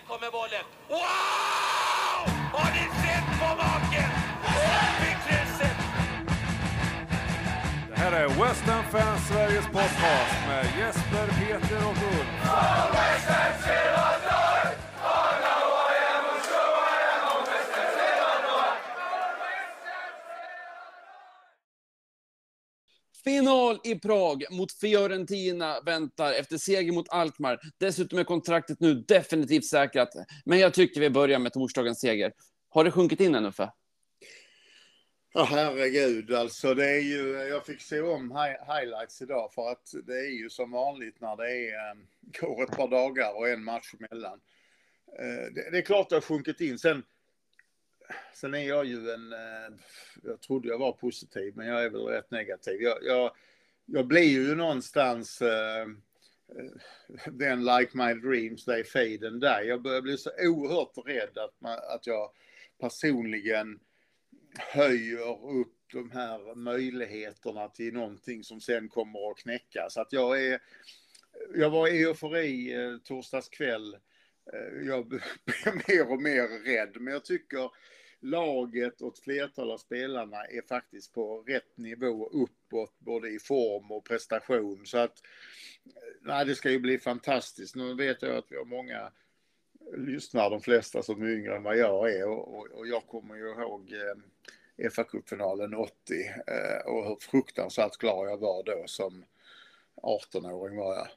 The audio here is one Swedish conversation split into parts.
Här kommer bollen. Wow! Har ni sett på maken? Det här är West Ham Fans Sveriges podcast med Jesper, Peter och Ulf. Final i Prag mot Fiorentina väntar efter seger mot Alkmaar. Dessutom är kontraktet nu definitivt säkrat. Men jag tycker vi börjar med torsdagens seger. Har det sjunkit in än, Uffe? Ja, herregud, alltså det är ju, jag fick se om hi highlights idag för att det är ju som vanligt när det är, eh, går ett par dagar och en match emellan. Eh, det, det är klart det har sjunkit in. Sen, sen är jag ju en, eh, jag trodde jag var positiv, men jag är väl rätt negativ. Jag, jag, jag blir ju någonstans uh, den like my dreams, they fade and die. Jag börjar bli så oerhört rädd att, man, att jag personligen höjer upp de här möjligheterna till någonting som sen kommer att knäcka. Så att jag är, jag var i eufori eh, torsdags kväll. Eh, jag blir mer och mer rädd, men jag tycker laget och ett flertal av spelarna är faktiskt på rätt nivå uppåt, både i form och prestation. Så att, nej, det ska ju bli fantastiskt. Nu vet jag att vi har många lyssnar de flesta som är yngre än vad jag är och, och, och jag kommer ju ihåg eh, fa kuppfinalen 80 eh, och hur fruktansvärt glad jag var då som 18-åring var jag.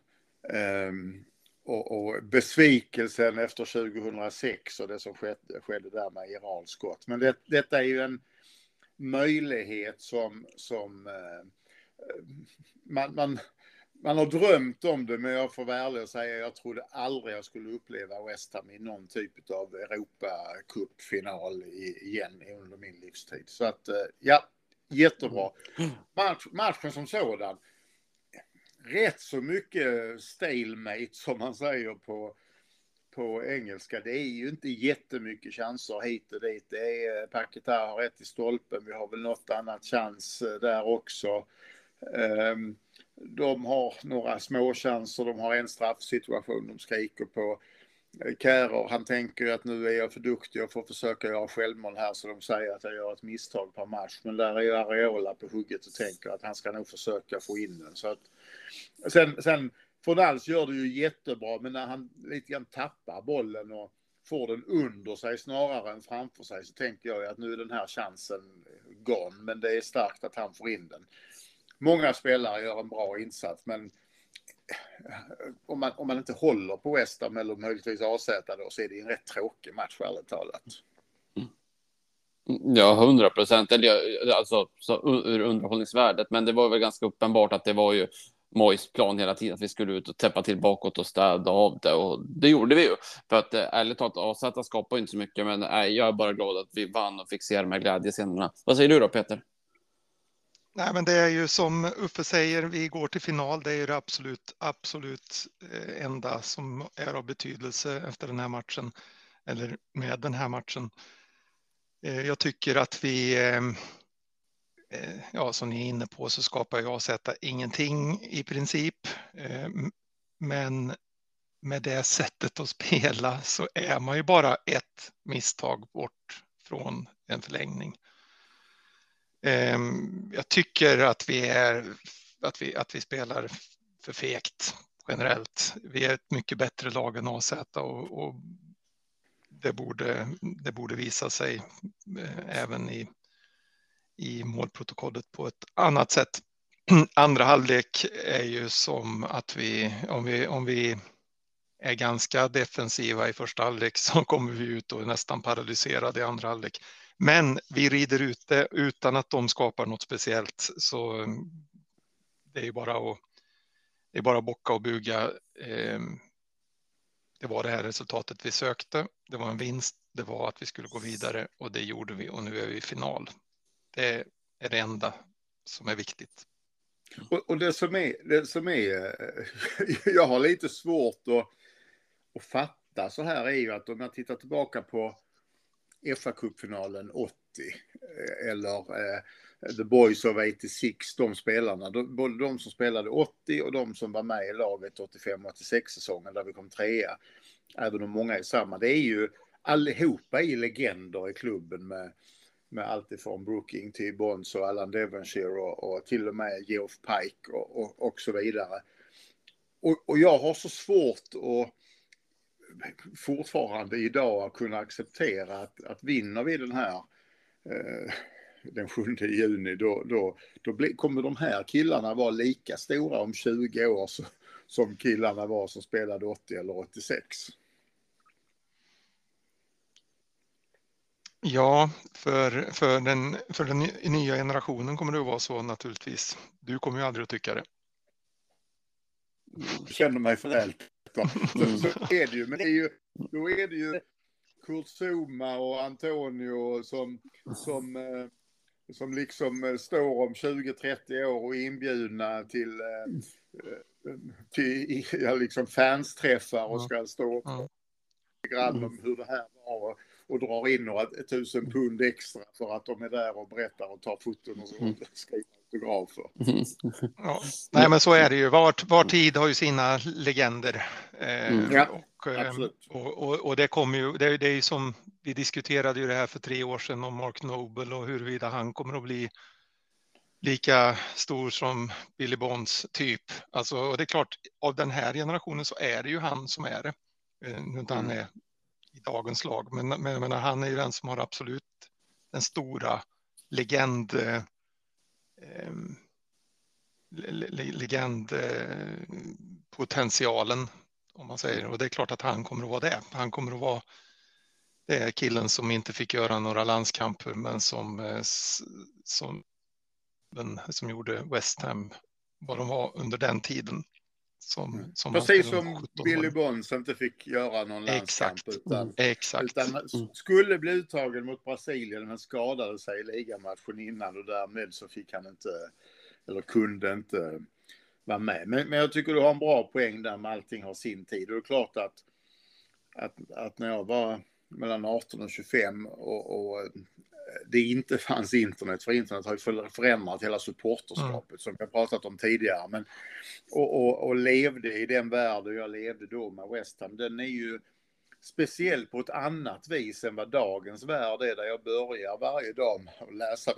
Ehm, och, och besvikelsen efter 2006 och det som skedde, skedde där med Iran skott. Men det, detta är ju en möjlighet som, som eh, man, man man har drömt om det, men jag får vara ärlig och säga jag trodde aldrig jag skulle uppleva West Ham i någon typ av Europacup-final igen under min livstid. Så att, eh, ja, jättebra. Match, matchen som sådan, rätt så mycket stalemate som man säger på, på engelska. Det är ju inte jättemycket chanser hit och dit. Det är eh, Paketar har rätt i stolpen, vi har väl något annat chans eh, där också. Um, de har några småchanser, de har en straffsituation de skriker på. Kärer, han tänker ju att nu är jag för duktig och får försöka göra självmål här så de säger att jag gör ett misstag per match. Men där är ju Areola på hugget och tänker att han ska nog försöka få in den. Så att, sen, sen Fornals gör det ju jättebra, men när han lite grann tappar bollen och får den under sig snarare än framför sig så tänker jag att nu är den här chansen gone. Men det är starkt att han får in den många spelare gör en bra insats, men om man, om man inte håller på West Ham eller möjligtvis AZ då så är det en rätt tråkig match ärligt talat. Mm. Ja, hundra procent. Alltså ur underhållningsvärdet. Men det var väl ganska uppenbart att det var ju Mojs plan hela tiden att vi skulle ut och täppa till bakåt och städa av det och det gjorde vi ju. För att eh, ärligt talat, AZ skapar inte så mycket, men nej, jag är bara glad att vi vann och fick se de här glädjescenerna. Vad säger du då, Peter? Nej, men det är ju som Uffe säger, vi går till final. Det är ju det absolut, absolut eh, enda som är av betydelse efter den här matchen eller med den här matchen. Eh, jag tycker att vi, eh, ja, som ni är inne på så skapar jag sätta ingenting i princip. Men med det sättet att spela så är man ju bara ett misstag bort från en förlängning. Ehm, jag tycker att vi, är, att vi, att vi spelar för fegt generellt. Vi är ett mycket bättre lag än AZ och, och det, borde, det borde visa sig eh, även i, i målprotokollet på ett annat sätt. Andra halvlek är ju som att vi, om vi, om vi är ganska defensiva i första halvlek så kommer vi ut och är nästan paralyserade i andra halvlek. Men vi rider ut det utan att de skapar något speciellt. Så mm, det är bara att, det är bara att bocka och buga. Ehm, det var det här resultatet vi sökte. Det var en vinst. Det var att vi skulle gå vidare och det gjorde vi och nu är vi i final. Det är det enda som är viktigt. Och, och det som är, det som är, jag har lite svårt att, att fatta så här är ju att om jag tittar tillbaka på FA-cupfinalen 80 eh, eller eh, The Boys of 86, de spelarna, de, både de som spelade 80 och de som var med i laget 85-86 säsongen där vi kom trea. även om många är samma. Det är ju allihopa i legender i klubben med, med allt ifrån Brooking till Bonds och Alan Devonshire och, och till och med Geoff Pike och, och, och så vidare. Och, och jag har så svårt att fortfarande idag att kunna acceptera att, att vinner vi den här eh, den 7 juni då, då, då bli, kommer de här killarna vara lika stora om 20 år så, som killarna var som spelade 80 eller 86. Ja, för, för, den, för den nya generationen kommer det att vara så naturligtvis. Du kommer ju aldrig att tycka det. Jag känner mig föräldd. Så, så är det ju, men det är ju, då är det ju Kurt Zuma och Antonio som, som, eh, som liksom eh, står om 20-30 år och är inbjudna till, eh, till ja, liksom fansträffar och ska stå och grann om hur det här var och drar in några tusen pund extra för att de är där och berättar och tar foton och Mm. skriver autografer. Ja. Nej, men så är det ju. Var, var tid har ju sina legender. Eh, Mm. Ja, och, eh, absolut. och, och, och det kommer ju, det, det är ju som vi diskuterade ju det här för tre år sedan om Mark Noble och huruvida han kommer att bli lika stor som Billy Bonds typ. Alltså, och det är klart, av den här generationen så är det ju han som är det. Eh, Nu inte han Mm. är i dagens lag, men, men menar, han är ju den som har absolut den stora legend eh, ehm, le- le- Ehm, legendpotentialen eh, om man säger. Och det är klart att han kommer att vara det. Han kommer att vara det är killen som inte fick göra några landskamper men som, eh, som, den, som gjorde West Ham vad de var under den tiden. Som, som han Precis som 17 år. Billy Bonds inte fick göra någon landskamp Exakt. utan, Exakt. utan skulle bli uttagen mot Brasilien men skadade sig i ligamatchen innan och därmed så fick han inte eller kunde inte vara med. Men, men jag tycker du har en bra poäng där med allting har sin tid. Och det är klart att, att, att när jag var mellan 18 och 25 och, och det inte fanns internet, för internet har ju för- förändrat hela supporterskapet som vi har pratat om tidigare. Men, och, och, och levde i den värld jag levde då med West Ham, den är ju speciell på ett annat vis än vad dagens värld är där jag börjar varje dag med att läsa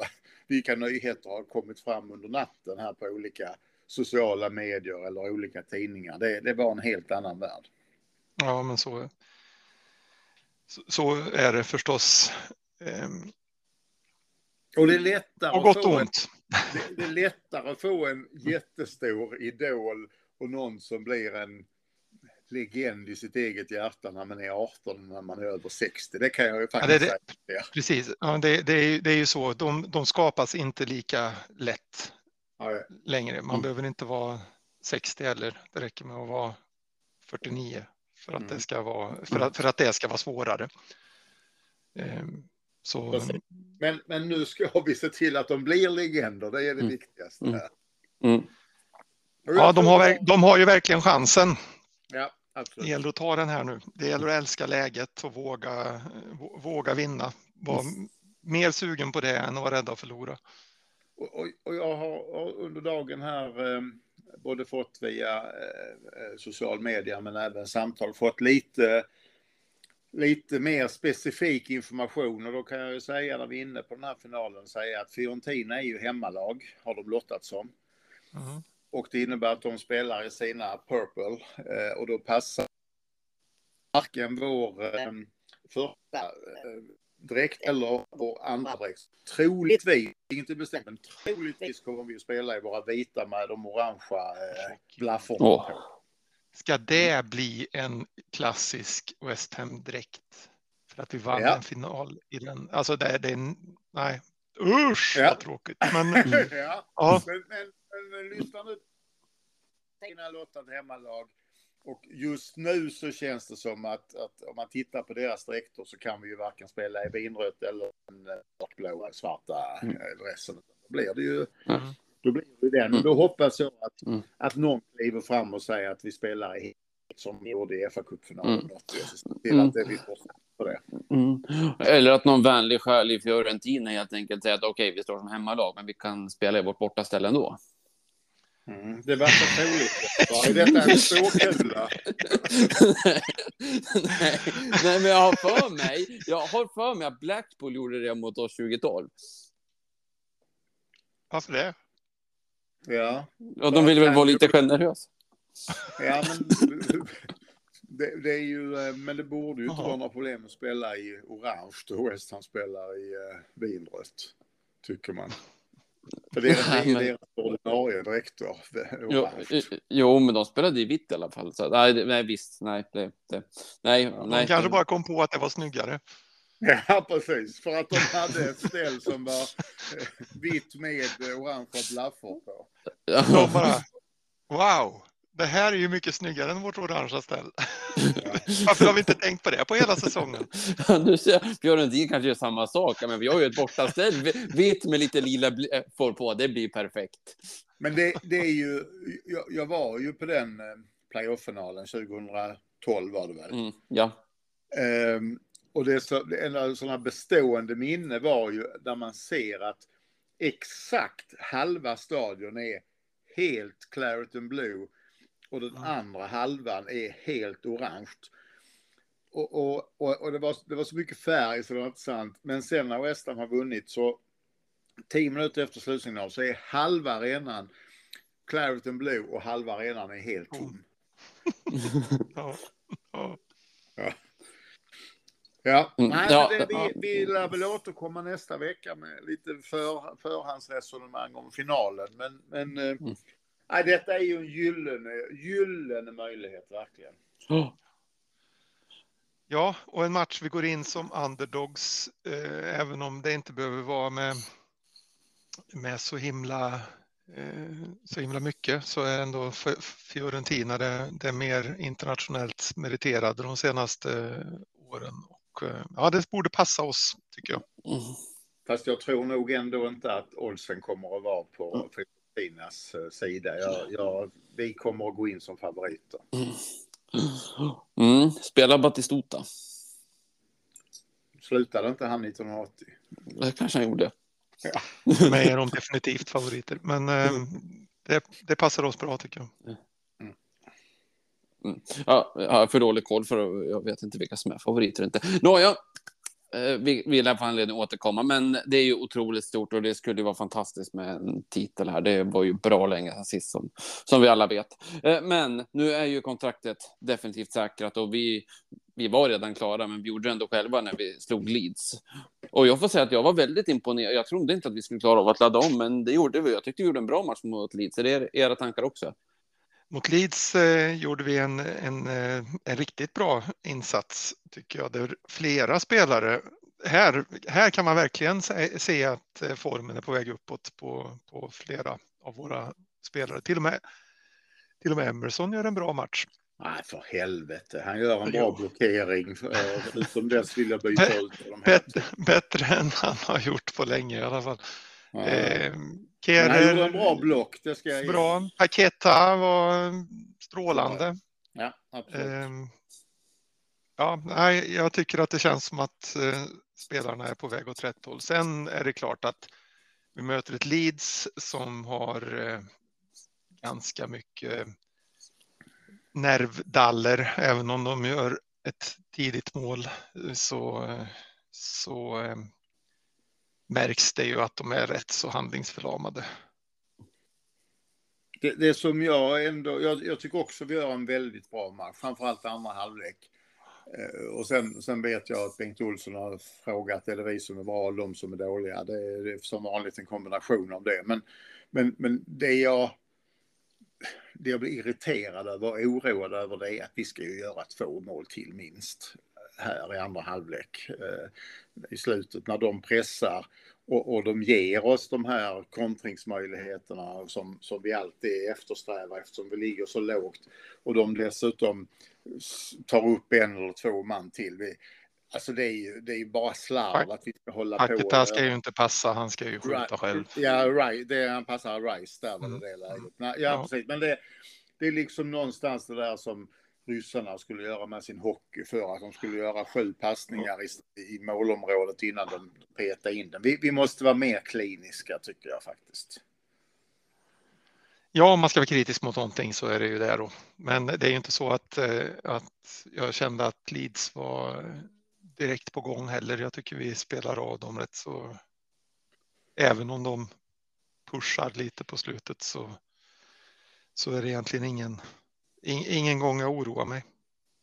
vilka nyheter har kommit fram under natten här på olika sociala medier eller olika tidningar. Det, det var en helt annan värld. Ja, men så, så, så är det förstås. Och det är lättare På att få och en, det, det är lättare att få en jättestor idol och någon som blir en legend i sitt eget hjärta när man är 18 och när man är över 60. Det kan jag ju faktiskt Ja, det- säga. Precis, ja, det, det, är, ju- det är ju så. De, de skapas inte lika lätt Ja, ja. längre. Man Mm. behöver inte vara 60 heller. Det räcker med att vara 49 för att, Mm. det, ska vara, för att, för att det ska vara svårare. Ehm, Så, Precis. Men, men nu ska vi se till att de blir legender. Det är det Mm. viktigaste. Mm. Mm. Ja, de har, de har ju verkligen chansen. Ja, Det absolut. gäller att ta den här nu. Det gäller att älska läget och våga, vå- våga vinna. Var mer sugen på det än att vara rädd att förlora. Och, och, och jag har har under dagen här eh, både fått via eh, social media men även samtal fått lite, lite mer specifik information och då kan jag ju säga när vi är inne på den här finalen säga att Fiorentina är ju hemmalag har de lottat som. Mm. Och det innebär att de spelar i sina purple eh, och då passar varken vår eh, första eh, dräkt eller vår andra dräkt. Troligtvis, inte bestämt, men troligtvis kommer vi att spela i våra vita med de orangea eh, blafforna Åh. Ska det bli en klassisk West Ham-dräkt? För att vi vann Ja. en final i den. Alltså det, det är, nej, usch Ja. vad tråkigt. Men ja, ja, men, men, men, men lyssna nu. Sina lottat hemmalag. Och just nu så känns det som att, att om man tittar på deras dräkter så kan vi ju varken spela i vinrött eller den eh, mörkblåa svarta Mm. eh, dressen. Då blir det ju Mm. Då blir det den. Mm. Och då hoppas jag att, Mm. att någon kliver fram och säger att vi spelar i som vi gjorde i FA-cupfinalen. Mm. Mm. Till Mm. att det vi fortsätter på det. Mm. Eller att någon vänlig själ i Fiorentina helt enkelt säger att okej, vi står som hemmalag, men vi kan spela i vårt bortaställe ändå. Mm, det verkar troligt. Är detta en ståkula? nej, nej, men jag har för mig, jag har för mig att Blackpool gjorde det mot oss 2012. Varför det? Ja. Och de ville väl vara lite generösa. Ja, men det, det är ju, eh, men det borde ju inte vara några problem att spela i orange då West Ham spelar i uh, vinrött, tycker man. För det, är- ju deras ordinarie dräkter, Jo, i- jo, men de spelade i vitt i alla fall. Så, nej, nej, visst. Nej, det, det, nej, De nej. kanske bara kom på att det var snyggare. Ja, precis. För att de hade ett ställ som var eh, vitt med eh, orangea blaffor på. De bara, wow, det här är ju mycket snyggare än vårt orangea ställ. Varför har vi inte tänkt på det på hela säsongen? nu ser jag, Fiorentin kanske gör samma sak, men vi har ju ett bortaställ vi- vitt med lite lila bl- äh, får på. Det blir perfekt. Men det, det är ju, jag, jag var ju på den eh, playoff-finalen 2012 var det väl. Mm, ja. Ehm, och det så, en av sådana bestående minne var ju där man ser att exakt halva stadion är helt claret and blue och den andra halvan är helt orange. Och, och, och, och det, var, det var så mycket färg så det var inte sant. Men sen när West Ham har vunnit så tio minuter efter slutsignal så är halva arenan claret and blue och halva arenan är helt tom. Ja. Ja. Ja, Mm, nej, ja, det, vi, vi lär väl återkomma nästa vecka med lite för, förhandsresonemang om finalen. Men, men eh, Mm. nej, detta är ju en gyllene, gyllene möjlighet verkligen. Oh, ja, och en match vi går in som underdogs, eh, även om det inte behöver vara med, med så himla eh, så himla mycket så är ändå Fiorentina det, det mer internationellt meriterade de senaste åren. Och, eh, ja, det borde passa oss tycker jag. mm. Fast jag tror nog ändå inte att Olsen kommer att vara på Fiorentinas eh, sida. Jag, jag, vi kommer att gå in som favoriter. Mm, spela Batistuta. Slutade inte han 1980? Det kanske han gjorde. För mig är de definitivt favoriter, men eh, det, det passar oss bra tycker jag. Mm. Ja, jag har för dålig koll för att- jag vet inte vilka som är favoriter inte. Nåja, eh, vi, vi lär få anledning att återkomma, men det är ju otroligt stort och det skulle ju vara fantastiskt med en titel här. Det var ju bra länge sedan sist som, som vi alla vet. Eh, men nu är ju kontraktet definitivt säkrat och vi, vi var redan klara, men vi gjorde det ändå själva när vi slog Leeds. Och jag får säga att jag var väldigt imponerad. Jag trodde inte att vi skulle klara av att ladda om, men det gjorde vi. Jag tyckte vi gjorde en bra match mot Leeds. Är det era tankar också? Mot Leeds eh, gjorde vi en, en, eh, en riktigt bra insats tycker jag. Där flera spelare, här, här kan man verkligen se, se att eh, formen är på väg uppåt på, på flera av våra spelare. Till och, med, till och med Emerson gör en bra match. Nej, för helvete. Han gör en bra Jo. blockering. Eh, Utom dess vill jag byta ut här. Bättre, än han har gjort på länge i alla fall. Ja. Eh, Men han gjorde en bra block, det ska jag ge. bra. Paketa var strålande. Ja, absolut. Ehm, Ja, nej, jag tycker att det känns som att eh, spelarna är på väg åt rätt håll. Sen är det klart att vi möter ett Leeds som har eh, ganska mycket nervdaller. Även om de gör ett tidigt mål eh, så, så eh, märks det ju att de är rätt så handlingsförlamade. Det, det som jag ändå, jag, jag tycker också vi gör en väldigt bra match, framförallt andra halvlek. Eh, och sen, sen vet jag att Bengt Olsson har frågat, är det vi som är bra och de som är dåliga? Det är, det är som vanligt en kombination av det. Men, men, men det jag det jag blir irriterad över och oroad över det är att vi ska ju göra två mål till minst här i andra halvlek eh, i slutet när de pressar och, och de ger oss de här kontringsmöjligheterna som, som vi alltid eftersträvar eftersom vi ligger så lågt och de dessutom tar upp en eller två man till. Vi, alltså det är ju, det är bara slarv att vi ska hålla på. Paketa ska ju inte passa, han ska ju skjuta Right. själv. Ja, right. det, han passar Rice där var det Mm. det läget. Nej, ja, Ja. precis. Men det, det är liksom någonstans det där som ryssarna skulle göra med sin hockey för att de skulle göra sju passningar i, i målområdet innan de petade in den. Vi, vi måste vara mer kliniska tycker jag faktiskt. Ja, om man ska vara kritisk mot någonting så är det ju det då. Men det är ju inte så att, eh, att jag kände att Leeds var direkt på gång heller. Jag tycker vi spelar av dem rätt så. Även om de pushar lite på slutet så, så är det egentligen ingen, ingen gång jag oroar mig.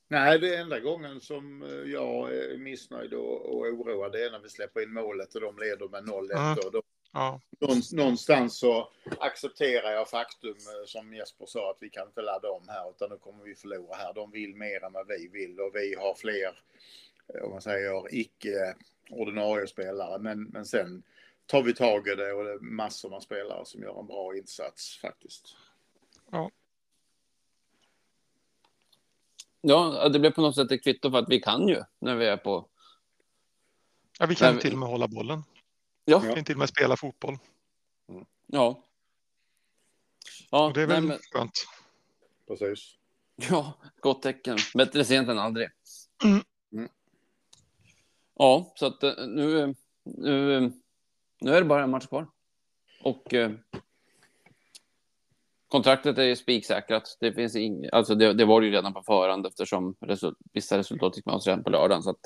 Nej, det enda gången som jag är missnöjd och, och oroad är när vi släpper in målet och de leder med 0-1. Mm. Ja. Någonstans så accepterar jag faktum eh, som Jesper sa att vi kan inte ladda om här utan nu kommer vi förlora här. De vill mer än vad vi vill och vi har fler, eh, om man säger icke ordinarie spelare. Men, men sen tar vi tag i det och det är massor med spelare som gör en bra insats faktiskt. Ja. Ja, det blir på något sätt ett kvitto för att vi kan ju när vi är på. Ja, vi kan till och med hålla bollen. Ja. Vi kan till och med spela fotboll. Mm. Ja. Ja, och det är väl nej, men... skönt. Precis. Ja, gott tecken. Bättre sent än aldrig. Mm. Mm. Ja, så att eh, nu, nu, nu är det bara en match kvar. Och eh, kontraktet är spiksäkrat. Det, finns ing, alltså det, det var det ju redan på förhand eftersom result, vissa resultat gick med oss redan på lördagen. Så att,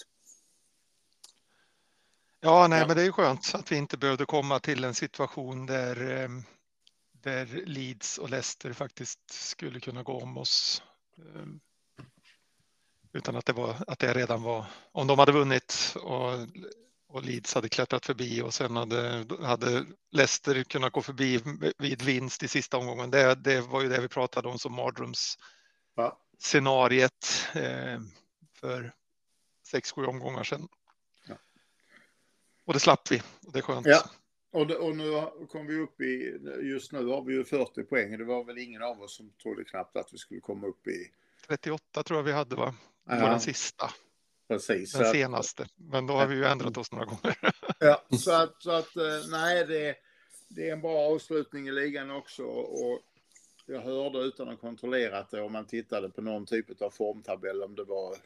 Ja, nej, ja. men det är skönt att vi inte behövde komma till en situation där, eh, där Leeds och Leicester faktiskt skulle kunna gå om oss. Eh, utan att det, var, att det redan var, om de hade vunnit och, och Leeds hade klättrat förbi och sen hade, hade Leicester kunnat gå förbi vid vinst i sista omgången. Det, det var ju det vi pratade om som mardröms ja. scenariet eh, för sex, sju omgångar sedan. Och det slapp vi. Det är skönt. Ja. Och, det, och nu kom vi upp i, just nu har vi ju 40 poäng. Det var väl ingen av oss som trodde knappt att vi skulle komma upp i. 38 tror jag vi hade va? Det var den sista. Precis. Den senaste. Men då har vi ju ändrat oss några gånger. ja, så att, så att eh, nej, det, det är en bra avslutning i ligan också. Och jag hörde utan att kontrollera det om man tittade på någon typ av formtabell om det var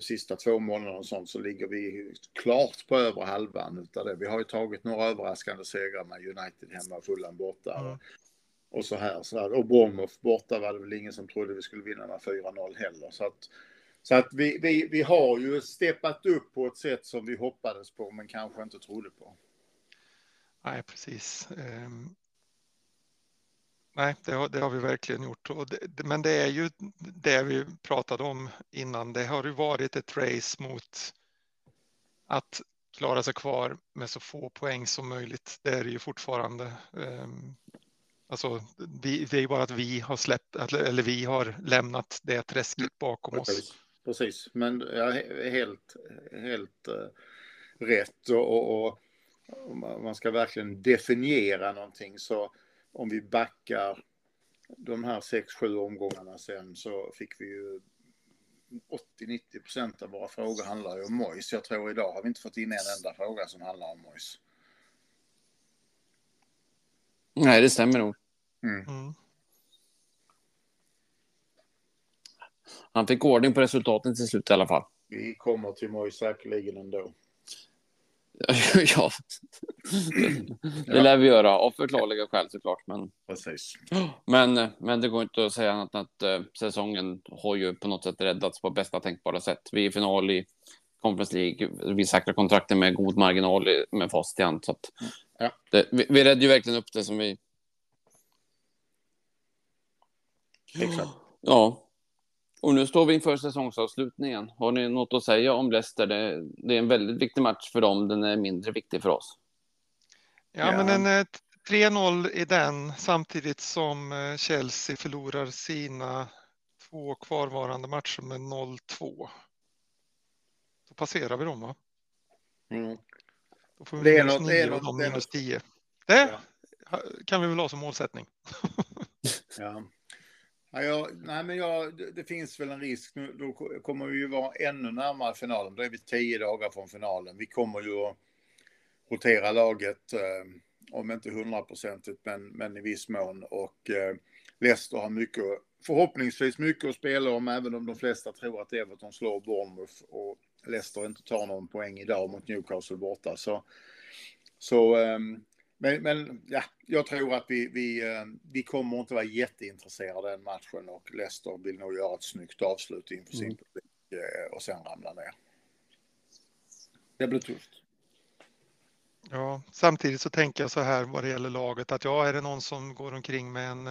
sista två månaderna och sånt så ligger vi klart på över halvan utav det. Vi har ju tagit några överraskande segrar med United hemma och Fulham borta. Mm. Och så här, så här. Och Bournemouth borta var det väl ingen som trodde vi skulle vinna med 4-0 heller. Så att, så att vi, vi, vi har ju steppat upp på ett sätt som vi hoppades på men kanske inte trodde på. Nej, precis. Um, Nej, det har, det har, vi verkligen gjort. Det, men det är ju det vi pratade om innan. Det har ju varit ett race mot att klara sig kvar med så få poäng som möjligt. Det är det ju fortfarande. Ehm, alltså, vi, det är bara att vi har släppt, eller vi har lämnat det träsket bakom oss. Precis, men ja, helt, helt uh, rätt och, och, och, man ska verkligen definiera någonting så om vi backar de här 6-7 omgångarna sen så fick vi ju 80-90 procent av våra frågor handlar ju om Mois. Jag tror idag har vi inte fått in en enda fråga som handlar om Mois. Nej, det stämmer nog. Mm. Mm. Han fick ordning på resultaten till slut i alla fall. Vi kommer till Mois säkerligen ändå. ja, det lär vi göra av förklarliga skäl såklart. Men, Precis. men, men det går inte att säga annat än att äh, säsongen har ju på något sätt räddats på bästa tänkbara sätt. Vi är i final i Conference League. Vi säkrar kontrakten med god marginal med fast i hand. Så ja. det, vi, vi räddade ju verkligen upp det som vi... Exakt. Ja, och nu står vi inför säsongsavslutningen. Har ni något att säga om Leicester? Det, det är en väldigt viktig match för dem. Den är mindre viktig för oss. Ja, ja. men en 3-0 eh, i den samtidigt som eh, Chelsea förlorar sina två kvarvarande matcher med 0-2. Då passerar vi dem, va? Mm. Då får vi det minus 9 och de minus 10. Det ja. kan vi väl ha som målsättning. ja. Ja, jag, nej, men jag, det, det, finns väl en risk. Nu, då kommer vi ju vara ännu närmare finalen. Då är vi tio dagar från finalen. Vi kommer ju att rotera laget, eh, om inte hundraprocentigt, men, men i viss mån. Och eh, Leicester har mycket, förhoppningsvis mycket att spela om, även om de flesta tror att Everton slår Bournemouth och Leicester inte tar någon poäng idag mot Newcastle borta. Så, så eh, men, men ja, jag tror att vi, vi, eh, vi kommer inte vara jätteintresserade av den matchen och Leicester vill nog göra ett snyggt avslut inför sin publik eh, och sen ramla ner. Det blir tufft. Ja, samtidigt så tänker jag så här vad det gäller laget att ja, är det någon som går omkring med en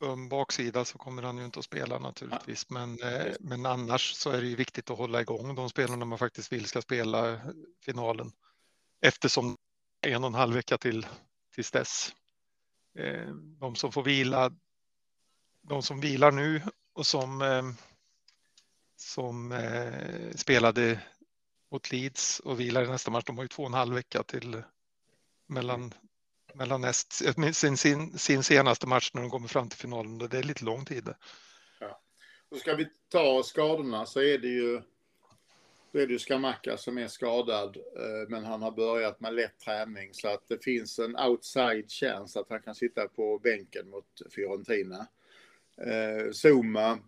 öm baksida så kommer han ju inte att spela naturligtvis. Men, men annars så är det ju viktigt att hålla igång de spelarna man faktiskt vill ska spela finalen. Eftersom en och en halv vecka till tills dess. Eh, de som får vila. De som vilar nu och som eh, som eh, spelade mot Leeds och vilar i nästa match. De har ju två och en halv vecka till mellan mellan näst, sin, sin, sin senaste match när de kommer fram till finalen. Det är lite lång tid. Ja. Och ska vi ta skadorna så är det ju då är det ju Skamacka som är skadad, eh, men han har börjat med lätt träning så att det finns en outside chance att han kan sitta på bänken mot Fiorentina. Eh, Zuma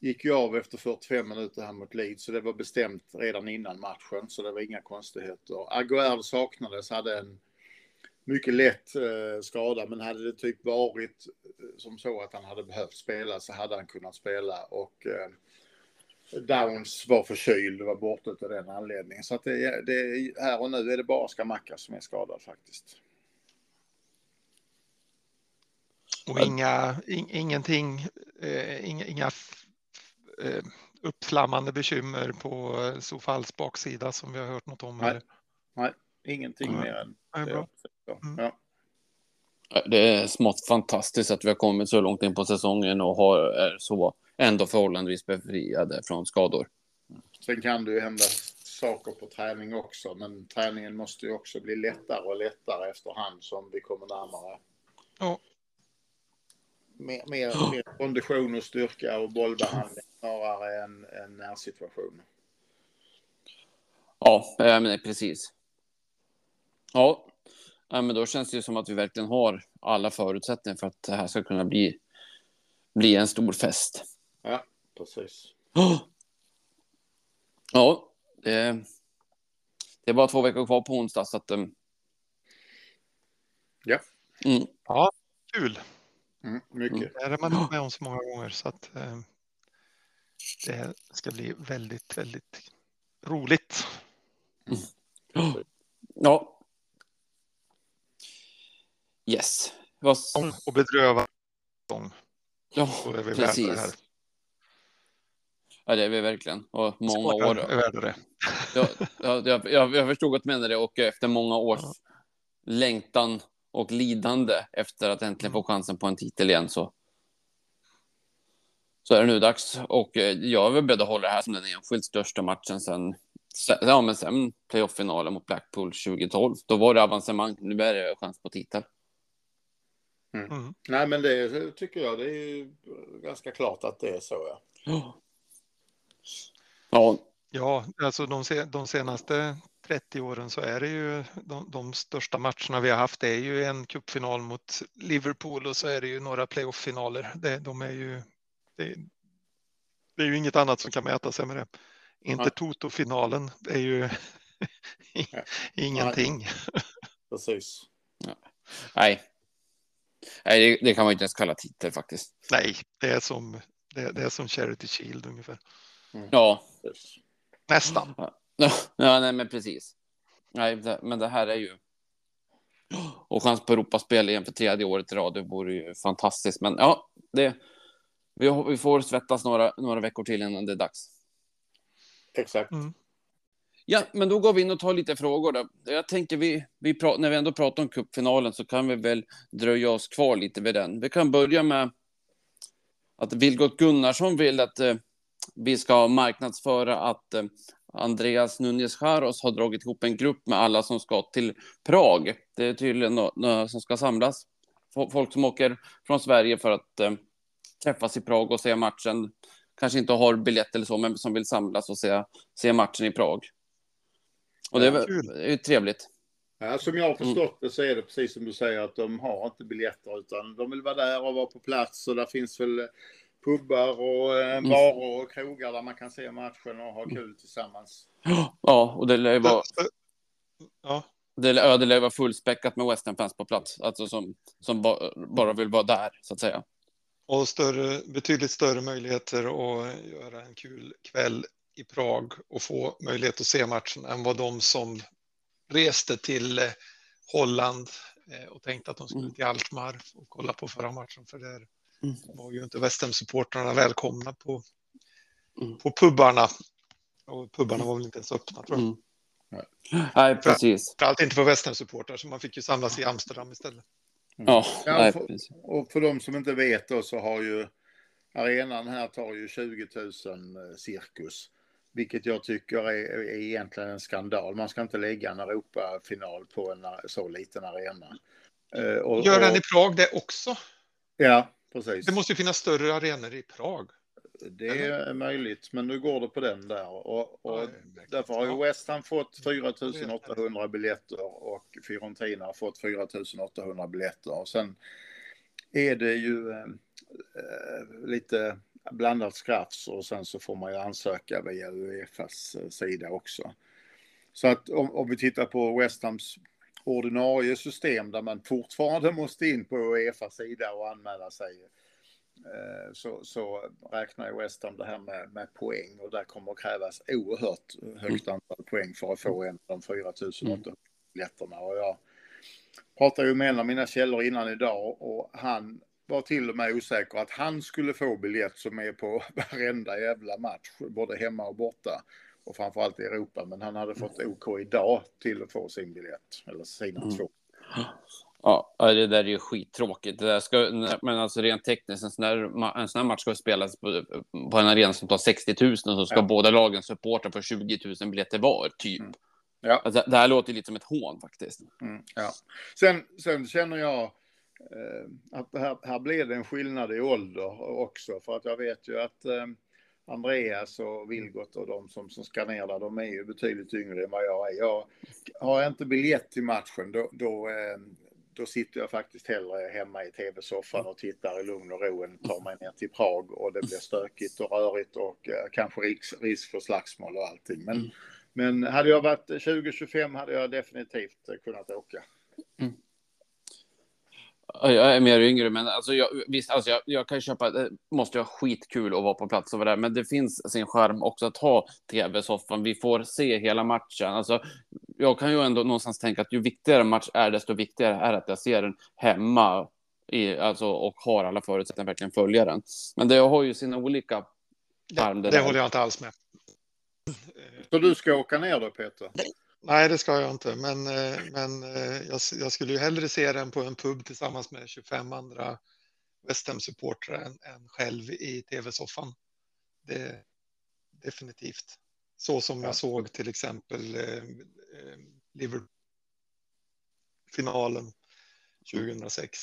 gick ju av efter 45 minuter här mot Leeds, så det var bestämt redan innan matchen, så det var inga konstigheter. Aguerd saknades, hade en mycket lätt eh, skada, men hade det typ varit eh, som så att han hade behövt spela så hade han kunnat spela och eh, Downs var förkyld och var borta av den anledningen. Så att det, det, här och nu är det bara Skamacka som är skadad faktiskt. Och inga, in, ingenting, eh, inga, inga eh, uppflammande bekymmer på Sofals baksida som vi har hört något om. Nej, Nej ingenting Nej. mer än det. Mm. Ja. Det är smått fantastiskt att vi har kommit så långt in på säsongen och har, är så ändå förhållandevis befriade från skador. Sen kan det ju hända saker på träning också, men träningen måste ju också bli lättare och lättare efterhand som vi kommer närmare. Ja. Mer, mer, mer kondition och styrka och bollbehandling snarare än, än närsituationer. Ja, men precis. Ja, Ja, men då känns det ju som att vi verkligen har alla förutsättningar för att det här ska kunna bli, bli en stor fest. Ja, precis. Oh! Ja, det, det är bara två veckor kvar på onsdag så att... Um... Ja. Mm. Ja, kul. Mm, mycket. Mm. Det är man med om så många gånger så att eh, det ska bli väldigt, väldigt roligt. Mm. Ja, Yes. Vad... Och bedrövad Ja, precis. Ja, det är vi verkligen. Och många år. är värda det. Ja, jag, jag, jag förstod att du menade det och efter många års ja. längtan och lidande efter att äntligen få mm. chansen på en titel igen så. Så är det nu dags och eh, jag är väl beredd att hålla det här som den enskilt största matchen sen. Ja, men sen playoff-finalen mot Blackpool 2012. Då var det avancemang. Nu är det chans på titel. Mm. Mm. Nej, men det tycker jag. Det är ganska klart att det är så. Ja. Ja. Ja, alltså de, de senaste 30 åren så är det ju de, de, största matcherna vi har haft. Det är ju en cupfinal mot Liverpool och så är det ju några playoff-finaler. Det, de är ju. Det, det, är ju inget annat som kan mäta sig med det. Intertoto-finalen är ju ingenting. Precis. Nej, Nej, det, det, kan man inte ens kalla titel faktiskt. Nej, det är som, det, det är som Charity Shield ungefär. Mm. Ja. Nästan. Ja, nej, men precis. Nej, det, men det här är ju. Och chans på Europaspel igen för tredje året i rad. Det vore ju fantastiskt. Men ja, det. Vi, vi får svettas några, några veckor till innan det är dags. Exakt. Mm. Ja, men då går vi in och tar lite frågor. Då. Jag tänker vi, vi när vi ändå pratar om cupfinalen så kan vi väl dröja oss kvar lite vid den. Vi kan börja med att Vilgot Gunnarsson vill att eh, vi ska marknadsföra att eh, Andreas Nunez Jaros har dragit ihop en grupp med alla som ska till Prag. Det är tydligen något som ska samlas. Folk som åker från Sverige för att eh, träffas i Prag och se matchen. Kanske inte har biljett eller så, men som vill samlas och se, se matchen i Prag. Och det är, trevligt. Ja, som jag har mm. förstått det så är det precis som du säger att de har inte biljetter utan de vill vara där och vara på plats och där finns väl pubbar och eh, mm. barer och krogar där man kan se matchen och ha kul tillsammans. Ja, och det lär vara... Ja. det, ja, det lär vara fullspäckat med West Ham-fans på plats, alltså som, som ba, bara vill vara där, så att säga. Och större, betydligt större möjligheter att göra en kul kväll i Prag och få möjlighet att se matchen än vad de som reste till eh, Holland eh, och tänkte att de skulle Mm. till Alkmaar och kolla på förra matchen för där Mm. var ju inte West Ham-supportrarna välkomna på, Mm. på pubarna. Och pubarna var väl inte ens öppna tror jag. Mm. Nej, precis. Framförallt inte för West Ham-supportrar så man fick ju samlas i Amsterdam istället. Ja, Ja, nej, för-. Och för de som inte vet då så har ju arenan här tar ju 20 000 eh, cirkus. Vilket jag tycker är, är egentligen en skandal. Man ska inte lägga en Europafinal på en så liten arena. Eh, Och, Gör den och, i Prag det också? Ja, precis. Det måste ju finnas större arenor i Prag. Det är möjligt, men nu går det på den där. Och, och mäktigt. därför har ju. West Ham fått 4 800 biljetter och Fiorentina har fått 4 800 biljetter. Och sen är det ju eh, eh, lite blandat skrafs och sen så får man ju ansöka via Uefas eh, sida också. Så att om, om vi tittar på West Hams ordinarie system där man fortfarande måste in på Uefas sida och anmäla sig eh, så, så räknar ju West Ham det här med, med poäng och där kommer att krävas oerhört högt antal poäng för att få en av de 4 800 biljetterna. Och jag pratade ju med en av mina källor innan idag och han var till och med osäker att han skulle få biljett som är på varenda jävla match, både hemma och borta. Och framförallt i Europa, men han hade fått OK idag till att få sin biljett, eller sina Mm. två. Ja, det där är ju skittråkigt. Det där ska, men alltså rent tekniskt, en sån, där, en sån här match ska spelas på, på en arena som tar 60 000 och så ska Ja. båda lagen supporta för 20 000 biljetter var, typ. Mm. Ja. Alltså, det här låter lite som ett hån faktiskt. Mm, ja. sen, sen känner jag eh, att här, här blir det en skillnad i ålder också. För att jag vet ju att eh, Andreas och Vilgot och de som, som ska ner där, de är ju betydligt yngre än vad jag är. Jag, har jag inte biljett till matchen då, då, eh, då sitter jag faktiskt hellre hemma i tv-soffan och tittar i lugn och ro än tar mig ner till Prag och det blir stökigt och rörigt och eh, kanske risk, risk för slagsmål och allting. Men, Mm. men hade jag varit 2025 hade jag definitivt eh, kunnat åka. Ja, Jag är mer yngre, men alltså jag, visst, alltså jag, jag kan ju köpa, det måste ju ha skitkul att vara på plats och vara där, men det finns sin charm också att ha tv-soffan. Vi får se hela matchen. Alltså, jag kan ju ändå någonstans tänka att ju viktigare match är, desto viktigare är att jag ser den hemma i, alltså, och har alla förutsättningar att verkligen följa den. Men det har ju sina olika charm. Det, där. det håller jag inte alls med. Så du ska åka ner då Peter? Nej, det ska jag inte, men, eh, men eh, jag, jag skulle ju hellre se den på en pub tillsammans med 25 andra West Ham-supportrar än, än själv i tv-soffan. Det, definitivt. Så som Ja. jag såg till exempel eh, eh, Liverpool-finalen 2006.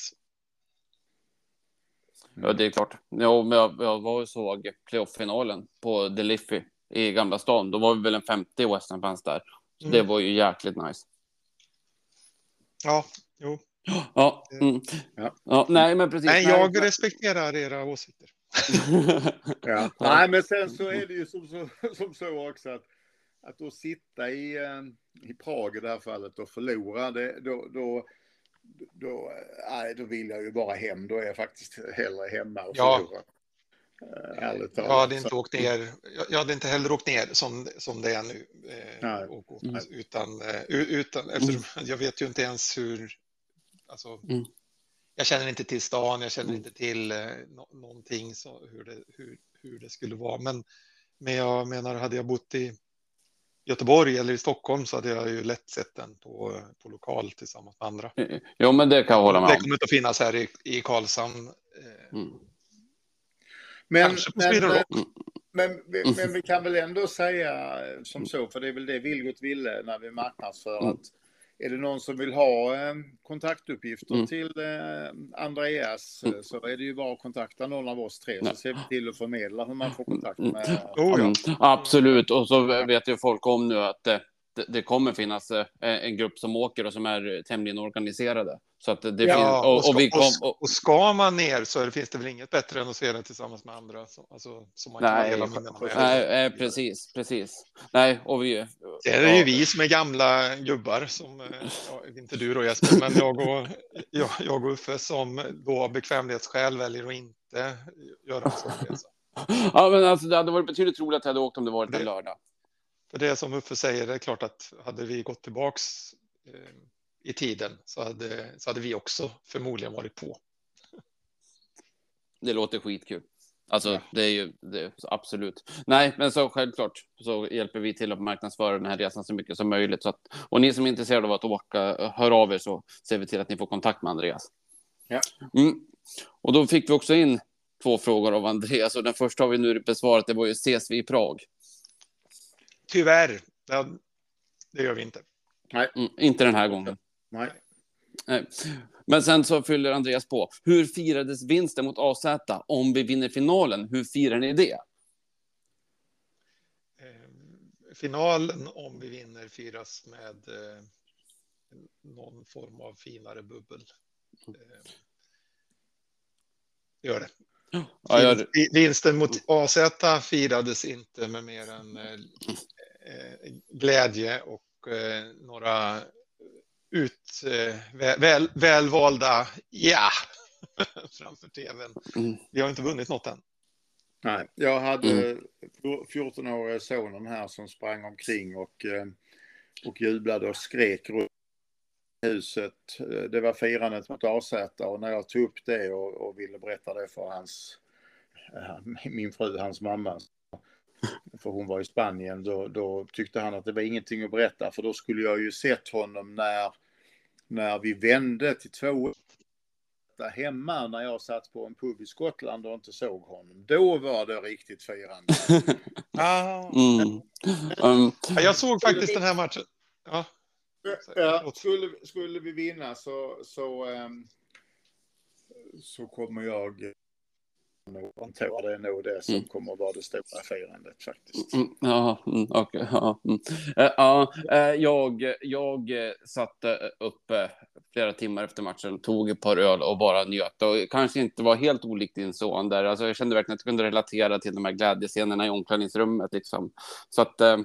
Ja, det är klart. Ja, men jag, jag var och såg playoff-finalen på Deliffi i Gamla stan. Då var vi väl en 50 West Ham-fans där. Mm. Det var ju jäkligt nice. Ja, jo. Ja, mm. Ja. ja. nej, men precis. Nej, Nej, jag respekterar era åsikter. Ja. Nej, men sen så är det ju som så, som så också att, att då sitta i, eh, i Prag i det här fallet och förlora, det, då, då, då, eh, nej, då vill jag ju bara hem. Då är jag faktiskt hellre hemma och Ja. förlora. Eh, Ärligt Jag talat. hade inte åkt ner. Jag, jag hade inte heller åkt ner som, som det är nu. Eh, Nej. och, och, Mm. utan, eh, utan, eftersom jag vet ju inte ens hur. Alltså, Mm. Jag känner inte till stan, jag känner Mm. inte till eh, nå- någonting så, hur, det, hur, hur det skulle vara. Men, men jag menar, hade jag bott i Göteborg eller i Stockholm så hade jag ju lätt sett den på, på lokal tillsammans med andra. Jo, men det kan jag hålla med Det om. kommer inte att finnas här i, i Karlshamn. Eh, Mm. Men, men, men, men, vi- men vi kan väl ändå säga eh, som så, för det är väl det Vilgot ville när vi marknadsför Mm. att är det någon som vill ha eh, kontaktuppgifter Mm. till eh, Andreas så är det ju bara att kontakta någon av oss tre så ser vi till att förmedla hur man får kontakt Mm. med. Oh, ja. Mm, absolut, och så vet ju folk om nu att det, det kommer finnas en grupp som åker och som är tämligen organiserade. Så att det Ja, finns, och, ska, och vi kom, och, ska man ner så finns det väl inget bättre än att se det tillsammans med andra. Så, alltså, som man kan Nej, dela minnena med. nej, eh, precis, precis. Nej, och vi... Det är ju vi som är gamla gubbar, som, eh, ja, inte du då Jesper, men jag och, jag, jag och Uffe som då av bekvämlighetsskäl väljer att inte göra en sån resa. Ja, men alltså det hade varit betydligt roligare att jag hade åkt om det varit en lördag. För det som Uffe säger, det är klart att hade vi gått tillbaks eh, i tiden så hade, så hade vi också förmodligen varit på. Det låter skitkul. Alltså, Ja. det är ju det är, absolut. Nej, men så självklart så hjälper vi till att marknadsföra den här resan så mycket som möjligt. Så att, och ni som är intresserade av att åka, hör av er så ser vi till att ni får kontakt med Andreas. Ja. Mm. Och då fick vi också in två frågor av Andreas och den första har vi nu besvarat. Det var ju ses vi i Prag? Tyvärr, det gör vi inte. Mm, inte den här gången. Nej. Nej. Men sen så fyller Andreas på. Hur firades vinsten mot AZ om vi vinner finalen? Hur firar ni det? Eh, Finalen, om vi vinner, firas med eh, någon form av finare bubbel. Eh, Gör det. Ja, jag, Vi- Vinsten mot AZ firades inte med mer än glädje och några ut, eh, väl, väl, välvalda ja framför tvn. Mm. Vi har inte vunnit något än. Nej, jag hade 14-åriga sonen här som sprang omkring och, eh, och jublade och skrek runt huset. Eh, Det var firandet mot AZ och när jag tog upp det och, och ville berätta det för hans, min fru, hans mamma, för hon var i Spanien, då, då tyckte han att det var ingenting att berätta för då skulle jag ju sett honom när, när vi vände till två där hemma när jag satt på en pub i Skottland och inte såg honom. Då var det riktigt firande. Ah. mm. Um, Ja, Jag såg faktiskt den här matchen. Ja, Ja, skulle, skulle vi vinna så, så, ehm, så kommer jag anta det är nog det som Mm. kommer vara det stora firandet faktiskt. Mm, Ja, mm, okej. ja, mm. Eh, ja, eh, jag, jag satte upp eh, flera timmar efter matchen, tog ett par öl och bara njöt. Och kanske inte var helt olikt din son där. Alltså, jag kände verkligen att jag kunde relatera till de här glädjescenerna i omklädningsrummet. Liksom. Så att eh,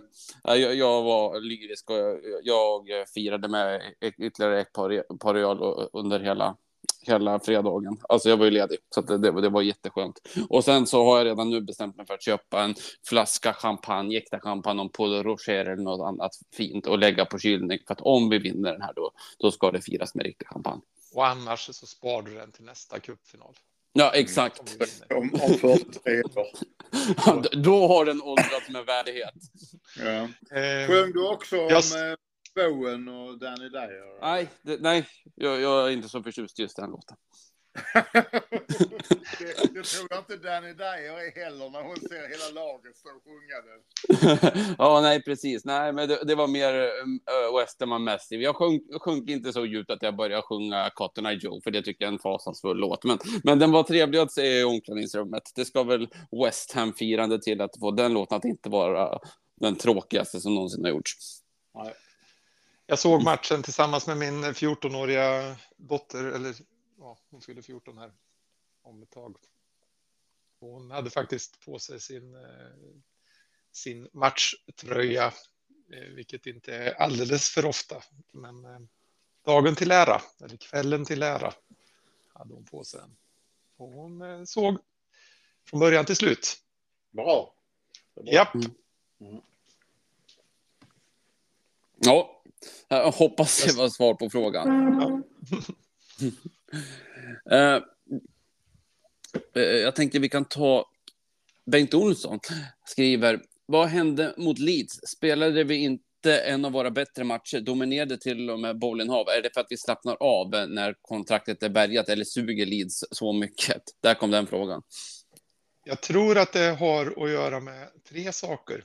jag, var lyrisk och jag, jag firade med ytterligare ett par, par öl under hela hela fredagen. Alltså jag var ju ledig, så att det, det, det var jätteskönt. Och sen så har jag redan nu bestämt mig för att köpa en flaska champagne, äkta champagne, om Paul Rocher eller något annat fint och lägga på kylning. För att om vi vinner den här då, då ska det firas med riktig champagne. och annars så sparar du den till nästa cupfinal. Ja, exakt. Om, om 43 år. då har den åldrats med värdighet. Ja. Eh, Sjöng du också om Jag eh, Bowen och Danny Dyer? Nej, det, nej jag, jag är inte så förtjust i just den låten. det, det tror jag inte Danny Dyer är heller när hon ser hela laget stå och sjunga den. ja, nej, precis. Nej, men det, det var mer uh, Westerman Massive. Jag sjönk, sjönk inte så djupt att jag började sjunga Cotton Eye Joe, för det tycker jag är en fasansfull låt. Men, men den var trevlig att se i omklädningsrummet. Det ska väl West Ham-firande till att få den låten att inte vara den tråkigaste som någonsin har gjorts. Jag såg matchen tillsammans med min 14-åriga dotter, eller ja, hon fyller 14 här om ett tag. Hon hade faktiskt på sig sin, eh, sin matchtröja, eh, vilket inte är alldeles för ofta. Men eh, dagen till ära, eller kvällen till ära, hade hon på sig. Och hon såg från början till slut. Bra. Det är bra. Japp, Ja, jag hoppas det var svar på frågan. Eh, eh, jag tänkte vi kan ta Bengt Olsson skriver. Vad hände mot Leeds? Spelade vi inte en av våra bättre matcher? Dominerade till och med Bowlinghave? Är det för att vi slappnar av när kontraktet är bärgat eller suger Leeds så mycket? Där kom den frågan. Jag tror att det har att göra med tre saker.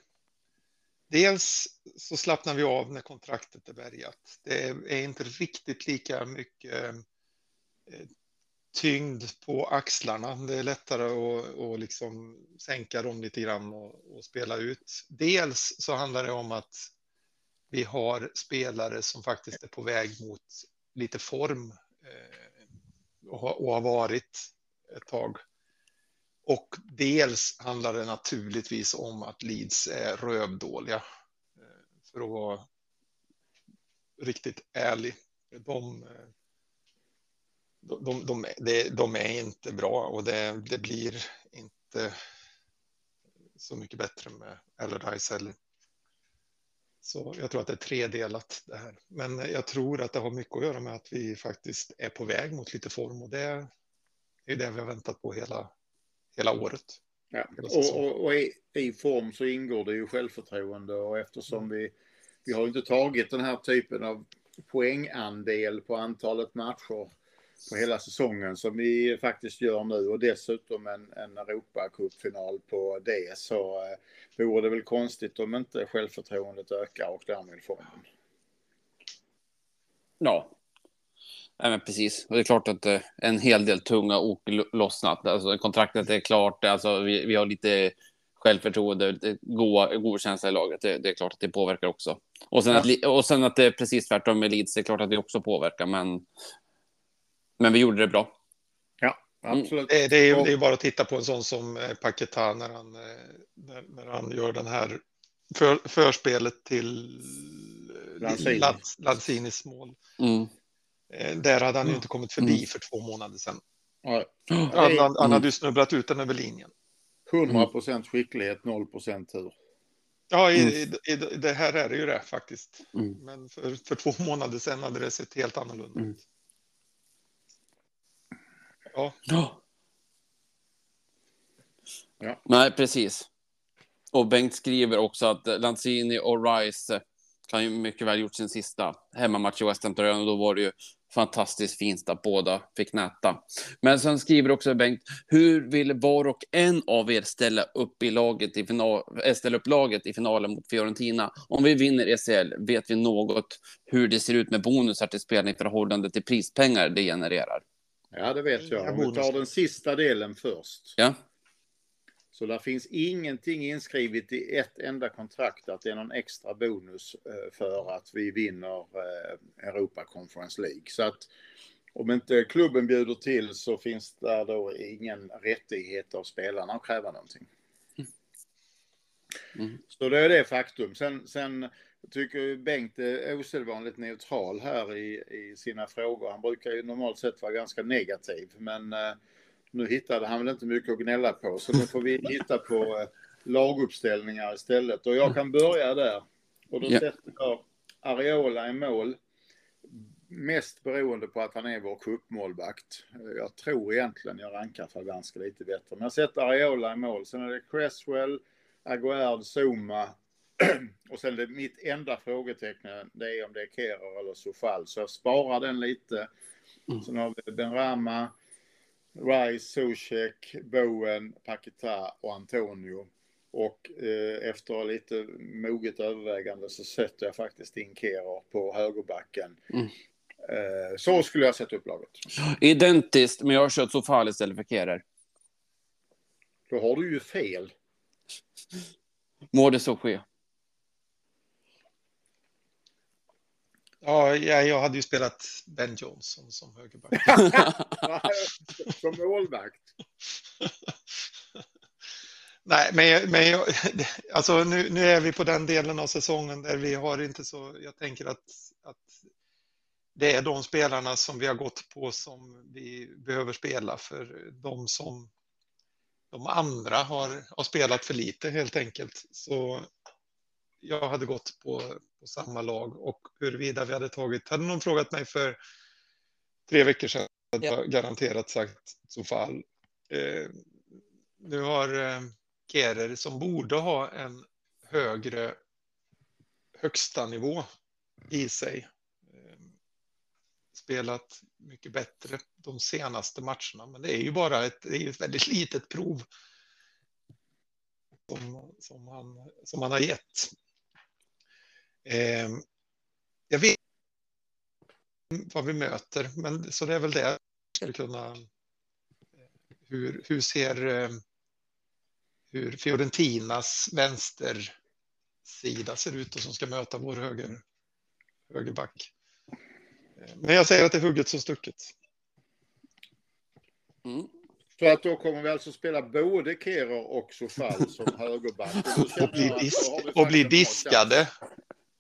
Dels så slappnar vi av när kontraktet är bärgat. Det är inte riktigt lika mycket eh, tyngd på axlarna. Det är lättare att, att liksom sänka dem lite grann och, och spela ut. Dels så handlar det om att vi har spelare som faktiskt är på väg mot lite form eh, och, har, och har varit ett tag. Och dels handlar det naturligtvis om att Leeds är rövdåliga. Eh, för att vara riktigt ärlig. De, eh, de, de, de, de är inte bra och det, det blir inte så mycket bättre med Allardyce heller. Så jag tror att det är tredelat det här. Men jag tror att det har mycket att göra med att vi faktiskt är på väg mot lite form och det är det vi har väntat på hela, hela året. Ja. Och, och, och i, i, form så ingår det ju självförtroende och eftersom mm. vi, vi har inte tagit den här typen av poängandel på antalet matcher på hela säsongen som vi faktiskt gör nu och dessutom en, en Europacupfinal på det så eh, vore det väl konstigt om inte självförtroendet ökar och därmed formen. Ja. Nej, men precis. Och det är klart att eh, en hel del tunga ok lossnat. Alltså, kontraktet är klart. Alltså, vi, vi har lite självförtroende, goda, god känsla i laget. Det, det, är klart att det påverkar också. Och sen, ja. att, och sen att det är precis tvärtom med Leeds, det är klart att det också påverkar. Men men vi gjorde det bra. Ja, mm. absolut. Mm. Det, är, det är bara att titta på en sån som eh, Paketa när han, när, när han gör den här för, förspelet till Lanzini. Lanzinis mål. Mm. Där hade han ju mm. inte kommit förbi mm. för två månader sedan. Ja. Han, han, han hade ju snubblat ut den över linjen. 100 procent skicklighet, 0 procent tur. Ja, i, i, i, det här är det ju det faktiskt. Mm. Men för, för två månader sedan hade det sett helt annorlunda ut. Ja. ja. Nej, precis. Och Bengt skriver också att Lanzini och Rice kan ju mycket väl gjort sin sista hemmamatch i West Ham och då var det ju fantastiskt fint att båda fick näta. Men sen skriver också Bengt, hur vill var och en av er ställa upp, i laget i final, eh, ställa upp laget i finalen mot Fiorentina? Om vi vinner ECL, vet vi något hur det ser ut med bonusar till spelning i förhållande till prispengar det genererar? Ja, det vet jag. Om vi tar den sista delen först. Ja. Så där finns ingenting inskrivet i ett enda kontrakt att det är någon extra bonus eh, för att vi vinner eh, Europa Conference League. Så att om inte klubben bjuder till så finns det då ingen rättighet av spelarna att kräva någonting. Mm. Så det är det faktum. Sen, sen tycker Bengt är osedvanligt neutral här i, i sina frågor. Han brukar ju normalt sett vara ganska negativ, men eh, nu hittade han väl inte mycket att gnälla på, så nu får vi hitta på eh, laguppställningar istället. Och jag kan börja där. Och då yeah. sätter jag Areola i mål. Mest beroende på att han är vår cupmålvakt. Jag tror egentligen jag rankar Fabianski lite bättre. Men jag sätter Areola i mål. Sen är det Cresswell, Aguerd, Zuma, och sen det, mitt enda frågetecken det är om det är Kehrer eller Sofall. Så jag sparar den lite. Mm. Sen har vi Benrama, Rice, Zuzek, Bowen, Paketa och Antonio. Och eh, efter lite moget övervägande så sätter jag faktiskt in Kehrer på högerbacken. Mm. Eh, så skulle jag sätta upp laget. Identiskt, men jag har kört Sofall istället för Kehrer. Då har du ju fel. Må det så ske. Ja, jag hade ju spelat Ben Johnson som högerback. som målvakt? Nej, men, men jag, alltså nu, nu är vi på den delen av säsongen där vi har inte så, jag tänker att, att det är de spelarna som vi har gått på som vi behöver spela för de som de andra har, har spelat för lite helt enkelt. Så jag hade gått på, på samma lag och huruvida vi hade tagit, hade någon frågat mig för tre veckor sedan hade jag garanterat sagt Sofal. Eh, nu har eh, Kerer som borde ha en högre högsta nivå i sig eh, spelat mycket bättre de senaste matcherna. Men det är ju bara ett, det är ett väldigt litet prov som, som, han, som han har gett. Eh, jag vet vad vi möter, men så det är väl det skulle kunna. Hur, hur ser eh, hur Fiorentinas vänstersida ser ut och som ska möta vår höger, högerback? Eh, Men jag säger att det är hugget som stucket. Mm. Så att då kommer vi alltså spela både Kehrer och Sofall som högerback. känner Och bli, jag att dis då har vi och bli diskade.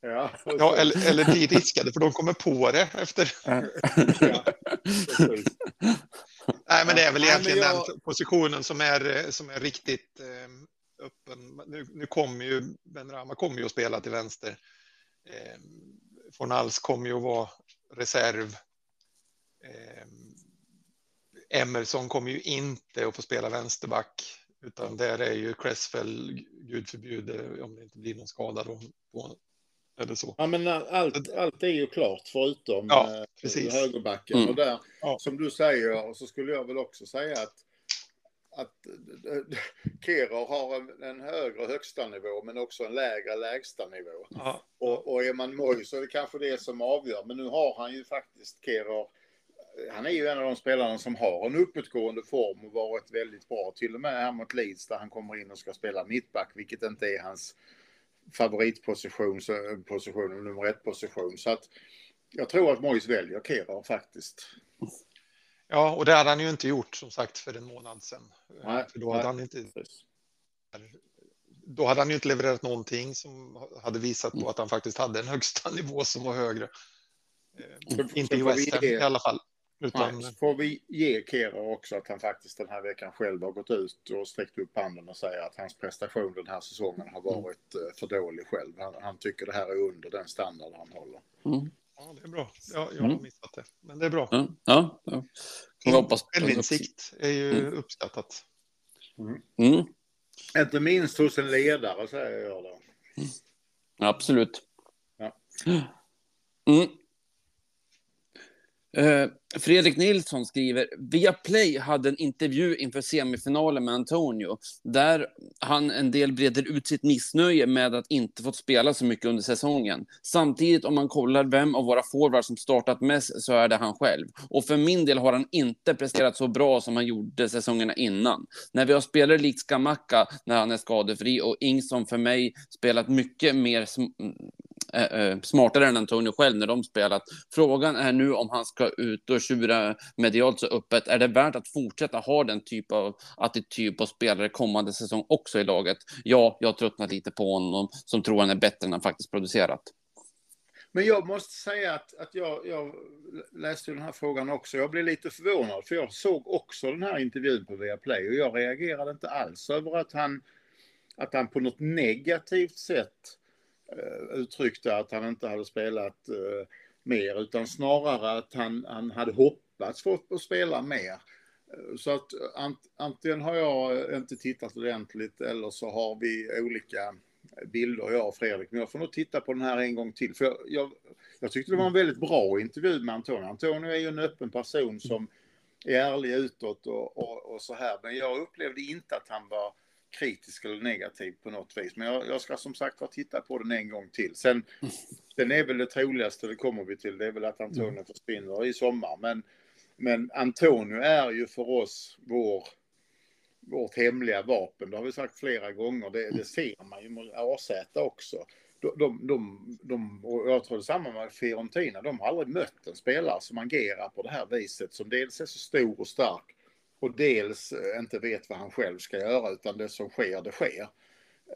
Ja, Ja, eller, eller bli diskade, för de kommer på det efter. ja. Nej, men det är väl egentligen jag- den positionen som är, eh, som är riktigt eh, öppen. Nu, nu kommer ju Ben Rama kommer ju att spela till vänster. Eh, Fornals kommer ju att vara reserv. Eh, Emerson kommer ju inte att få spela vänsterback, utan där är ju Cresswell, gud förbjude om det inte blir någon skada då, på, eller så. Ja, men allt, allt är ju klart förutom Ja, eh, precis. högerbacken. Mm. Och där, Ja. som du säger, så skulle jag väl också säga att, att Kehrer har en, en högre högsta nivå men också en lägre lägsta nivå. Ja, Och, och är man Moj så är det kanske det som avgör. Men nu har han ju faktiskt Kehrer. Han är ju en av de spelarna som har en uppåtgående form och varit väldigt bra. Till och med här mot Leeds där han kommer in och ska spela mittback, vilket inte är hans favoritposition, position, nummer ett position. Så att jag tror att Mois väljer Kehrer faktiskt. ja, och det hade han ju inte gjort som sagt för en månad sedan. Nej, för då hade nej. han inte då hade han ju inte levererat någonting som hade visat på att han faktiskt hade en högsta nivå som var högre. Så- inte i West Ham i alla fall. Utan, Nej, så får vi ge Kehrer också att han faktiskt den här veckan själv har gått ut och sträckt upp handen och säger att hans prestation den här säsongen har varit eh, för dålig själv. Han, han tycker det här är under den standard han håller. Mm. ja, det är bra. Ja, jag Mm. har missat det. Men det är bra. Ja, ja. ja. Hoppas Självinsikt är ju Mm. uppskattat. Mm, Inte minst hos en ledare säger jag då. absolut. Ja. Eh, Fredrik Nilsson skriver, Viaplay hade en intervju inför semifinalen med Antonio, där han en del breder ut sitt missnöje med att inte fått spela så mycket under säsongen. Samtidigt, om man kollar vem av våra forwards som startat mest, så är det han själv. Och för min del har han inte presterat så bra som han gjorde säsongerna innan. När vi har spelare likt Skamacka, när han är skadefri, och Ing som för mig spelat mycket mer Eh, eh, smartare än Antonio själv när de spelat. Frågan är nu om han ska ut och tjura medialt så öppet. Är det värt att fortsätta ha den typ av attityd på spelare kommande säsong också i laget? Ja, jag har tröttnat lite på honom som tror han är bättre än han faktiskt producerat. Men jag måste säga att, att jag, jag läste den här frågan också. Jag blev lite förvånad för jag såg också den här intervjun på Viaplay och jag reagerade inte alls över att han, att han på något negativt sätt uttryckte att han inte hade spelat eh, mer utan snarare att han, han hade hoppats få att spela mer. Eh, Så att ant, antingen har jag inte tittat ordentligt eller så har vi olika bilder, jag och Fredrik. Men jag får nog titta på den här en gång till. För jag, jag, jag tyckte det var en väldigt bra intervju med Antonio. Antonio är ju en öppen person som är ärlig utåt och, och, och så här. Men jag upplevde inte att han var kritisk eller negativ på något vis. Men jag, jag ska som sagt var titta på den en gång till. Sen, sen är väl det troligaste, det kommer vi till, det är väl att Antonio försvinner i sommar. Men, men Antonio är ju för oss vår vårt hemliga vapen. Det har vi sagt flera gånger. Det, det ser man ju med AZ också. De, de, de, de, och jag tror detsamma med Fiorentina. De har aldrig mött en spelare som agerar på det här viset. Som dels är så stor och stark och dels eh, inte vet vad han själv ska göra utan det som sker, det sker.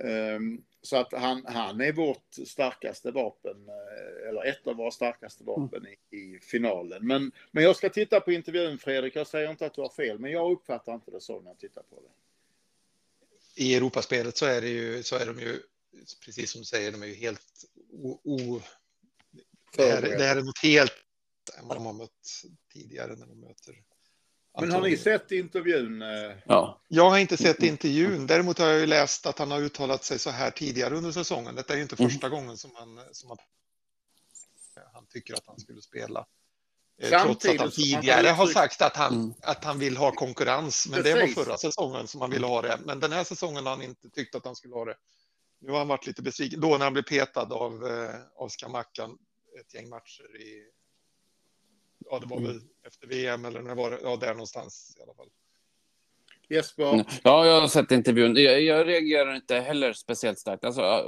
Um, så att han, han är vårt starkaste vapen, eh, eller ett av våra starkaste vapen i, i finalen. Men, men jag ska titta på intervjun Fredrik, jag säger inte att du har fel, men jag uppfattar inte det så när jag tittar på det. I Europaspelet så är det ju, så är de ju, precis som du säger, de är ju helt o, o det, här, det här är något helt än vad de har mött tidigare när de möter Men har ni sett intervjun? eh? Ja, Jag har inte sett intervjun. Däremot har jag ju läst att han har uttalat sig så här tidigare under säsongen. Detta är ju inte Mm. första gången som han, som han, han tycker att han skulle spela. Eh, Samtidigt Trots att han som han tidigare har sagt att han, Mm. att han vill ha konkurrens. Men det var Precis. förra säsongen som han ville ha det. Men den här säsongen har han inte tyckt att han skulle ha det. Nu har han varit lite besviken. Då när han blev petad av, eh, av Skamackan ett gäng matcher i... Ja, det var Mm. väl efter VM eller när var det? Ja, där någonstans i alla fall. Jesper? ja jag har sett intervjun. Jag, jag reagerar inte heller speciellt starkt. Alltså,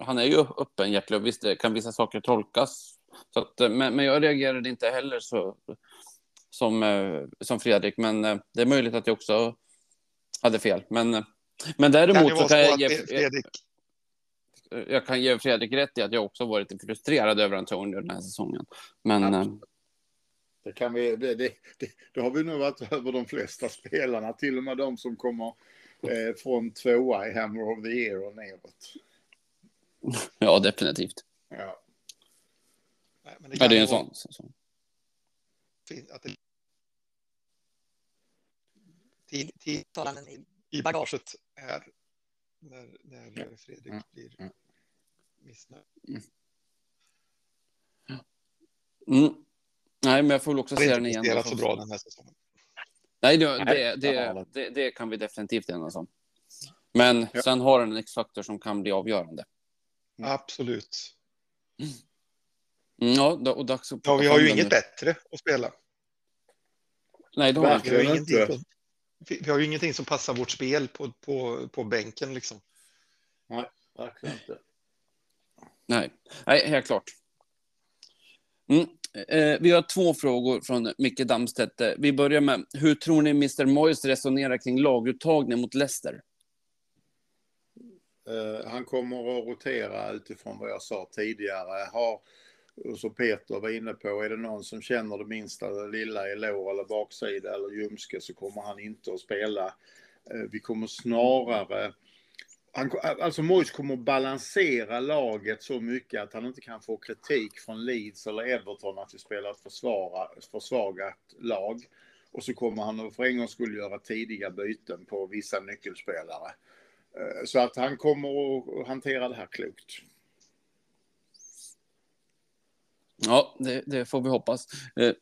han är ju öppenhjärtig och visst kan vissa saker tolkas Så att, eh, men, men jag reagerade inte heller så som, eh, som Fredrik, men eh, det är möjligt att jag också hade fel. Men, men däremot kan så kan jag ge, Fredrik, jag kan ge Fredrik rätt i att jag också varit frustrerad över Antonio den här säsongen. Men Absolut. Det, kan vi, det, det, det, det har vi nog varit över de flesta spelarna, till och med de som kommer eh, från tvåa i Hammer of the Year och neråt. ja, definitivt. Ja. Nej, men Ja, kan det är en sån. sån. Att det, tid, i, i bagaget är när, när Fredrik Mm. blir Mm. missnöjd. Mm. Nej, men jag får väl också har se inte den igen. presterat så bra den här säsongen. Nej, det, Nej, det, det har det, det, det kan vi definitivt enas om. Men Ja. sen har den en X-faktor som kan bli avgörande. Mm. Absolut. Mm, ja, då- och dags att Ja, vi har ju inget nu. bättre att spela. Nej, det har vi Vi har, ingenting inte. som, vi har ju ingenting som passar vårt spel på, på, på bänken liksom. Verkligen inte. Nej, Nej helt klart. Mm. Eh, vi har två frågor från Micke Damstedt. Eh, vi börjar med, hur tror ni Mr. Moyes resonerar kring laguttagning mot Leicester? Eh, han kommer att rotera utifrån vad jag sa tidigare. Har, och Peter var inne på, är det någon som känner det minsta lilla i lår eller baksida eller ljumske så kommer han inte att spela. Eh, vi kommer snarare... Han, alltså Moyes kommer att balansera laget så mycket att han inte kan få kritik från Leeds eller Everton att vi spelar ett försvara, försvagat lag. Och så kommer han att för en gångs skull göra tidiga byten på vissa nyckelspelare. Eh, så att han kommer att hantera det här klokt. Ja, det, det får vi hoppas. Eh,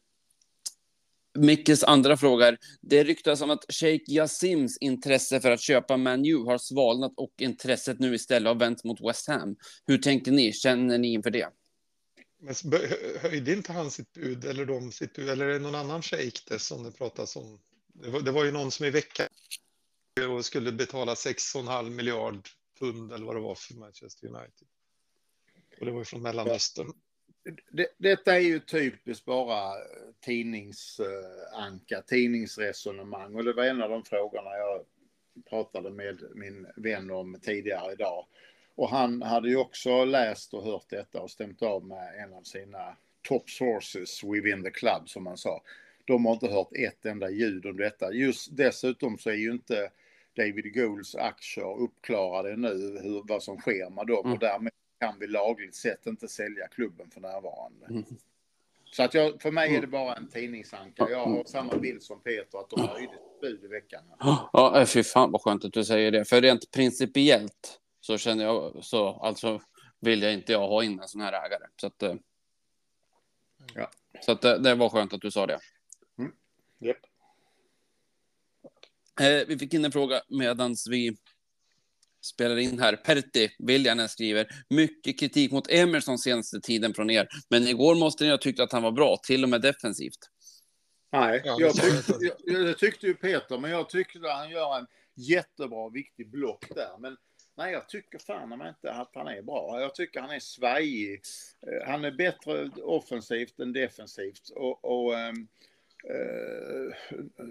Mickes andra fråga är, det ryktas om att Sheikh Yassims intresse för att köpa Man U har svalnat och intresset nu istället har vänt mot West Ham. Hur tänker ni? Känner ni inför det? Men höjde inte han sitt bud eller de sitt bud eller är det någon annan shejk det som det pratas om? Det var, det var ju någon som i veckan och skulle betala 6,5 miljard pund eller vad det var för Manchester United. Och det var ju från Mellanöstern. Det, detta är ju typiskt bara eh, tidningsanka, tidningsresonemang och det var en av de frågorna jag pratade med min vän om tidigare idag. Och han hade ju också läst och hört detta och stämt av med en av sina top sources within the club som han sa. De har inte hört ett enda ljud om detta. Just dessutom så är ju inte David Goulds aktier uppklarade nu hur, vad som sker med dem Mm. och därmed kan vi lagligt sett inte sälja klubben för närvarande. Mm. Så att jag, för mig är det bara en tidningsanka. Jag har samma bild som Peter att de höjde bud i veckan. Ja, eh, fy fan vad skönt att du säger det. För rent principiellt så känner jag så, alltså vill jag inte jag ha in en sån här ägare. Så att, eh, Ja. så att det, det var skönt att du sa det. Japp. Eh, vi fick in en fråga medan vi spelar in här. Pertti Viljanen skriver mycket kritik mot Emerson senaste tiden från er, men igår måste ni ha tyckt att han var bra, till och med defensivt. Nej, Ja, jag, det tyckte, jag, jag tyckte ju Peter, men jag tyckte att han gör en jättebra, viktig block där. Men nej, jag tycker fan om inte att han är bra. Jag tycker han är svajig. Eh, Han är bättre offensivt än defensivt. Och, och ehm, eh,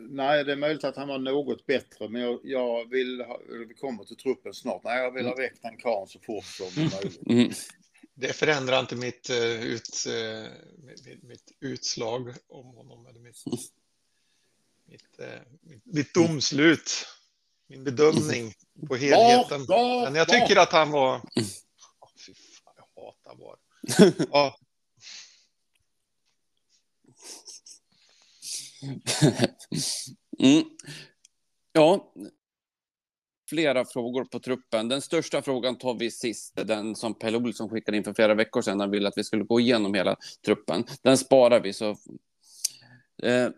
nej, det är möjligt att han var något bättre, men jag, jag vill, ha, vi kommer till truppen snart. Nej, jag vill ha väck den karln så fort som möjligt. Mm. Det förändrar inte mitt, eh, ut, eh, mitt, mitt utslag om honom eller mitt, mitt, eh, mitt, mitt domslut. Min bedömning på helheten. var, Men jag var. tycker att han var... Åh, fy fan, jag hatar VAR. Ja, Mm. Ja, flera frågor på truppen. Den största frågan tar vi sist, den som Pelle Olsson skickade in för flera veckor sedan. Han ville att vi skulle gå igenom hela truppen. Den sparar vi så eh,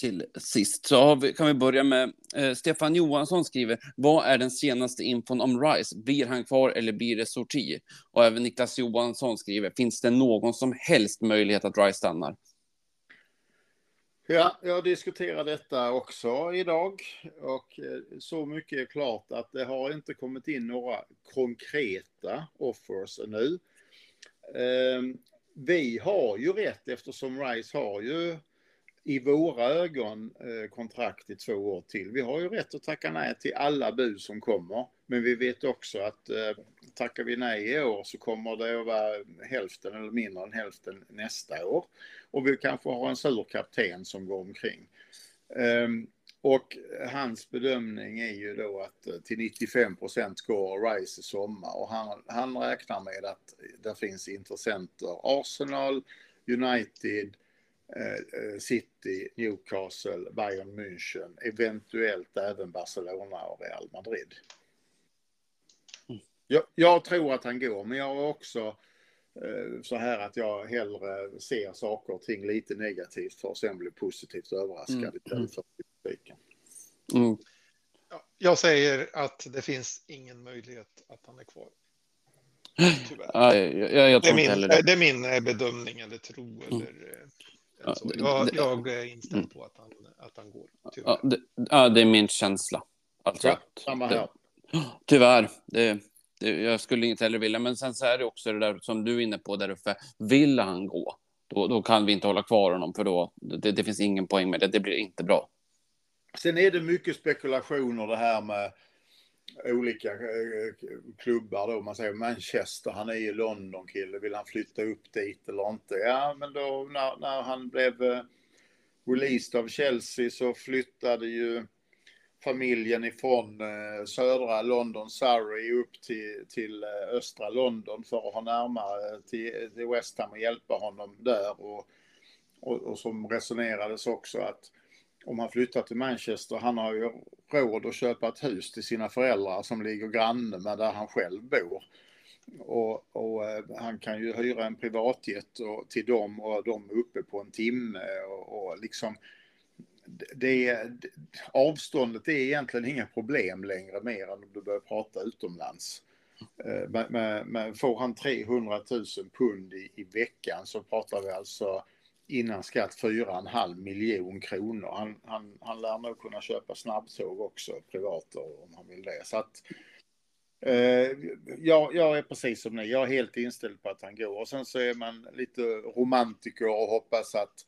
till sist. Så har vi, kan vi börja med eh, Stefan Johansson skriver, vad är den senaste infon om Rice? Blir han kvar eller blir det sorti? Och även Niklas Johansson skriver, finns det någon som helst möjlighet att Rice stannar? Ja, jag diskuterar detta också idag och eh, så mycket är klart att det har inte kommit in några konkreta offers ännu. Ehm, vi har ju rätt eftersom RISE har ju i våra ögon eh, kontrakt i två år till. Vi har ju rätt att tacka nej till alla bud som kommer. Men vi vet också att eh, tackar vi nej i år så kommer det att vara hälften eller mindre än hälften nästa år. Och vi kanske har en sur kapten som går omkring. Ehm, och hans bedömning är ju då att eh, till 95 procent går Rice i sommar och han, han räknar med att det finns intressenter Arsenal, United, City, Newcastle, Bayern München, eventuellt även Barcelona och Real Madrid. Mm. Jag, jag tror att han går, men jag har också Eh, så här att jag hellre ser saker och ting lite negativt för att sen bli positivt överraskad mm. istället för. Mm. Jag säger att det finns ingen möjlighet att han är kvar. Tyvärr. Ja, jag, jag, jag det, är min, det. det är min eh, bedömning eller tro. Mm. Eller, ja, jag, jag, är inställd mm. på att han, att han går. Ja det, ja, det är min känsla. Alltså, ja, samma här. Det, tyvärr. Det, jag skulle inte heller vilja, men sen så är det också det där som du är inne på där uppe. Vill han gå, då, då kan vi inte hålla kvar honom för då det, det finns ingen poäng med det. Det blir inte bra. Sen är det mycket spekulationer det här med olika eh, klubbar då. Man säger Manchester, han är ju London-kille. Vill han flytta upp dit eller inte? Ja, men då när, när han blev eh, released av Chelsea så flyttade ju familjen ifrån eh, södra London, Surrey, upp till, till eh, östra London för att ha närmare till, till West Ham och hjälpa honom där. Och, och, och som resonerades också att om han flyttar till Manchester, han har ju råd att köpa ett hus till sina föräldrar som ligger granne med där han själv bor. Och, och eh, han kan ju hyra en privatjet och, till dem och de är uppe på en timme och, och liksom det, avståndet är egentligen inga problem längre mer än om du börjar prata utomlands. Eh, men, men, men får han 300 000 pund i, i veckan så pratar vi alltså innan skatt 4,5 miljon kronor. Han, han, han lär nog kunna köpa snabbtåg också privat om han vill det. Så att, eh, jag, jag är precis som ni, jag är helt inställd på att han går. Och sen så är man lite romantiker och hoppas att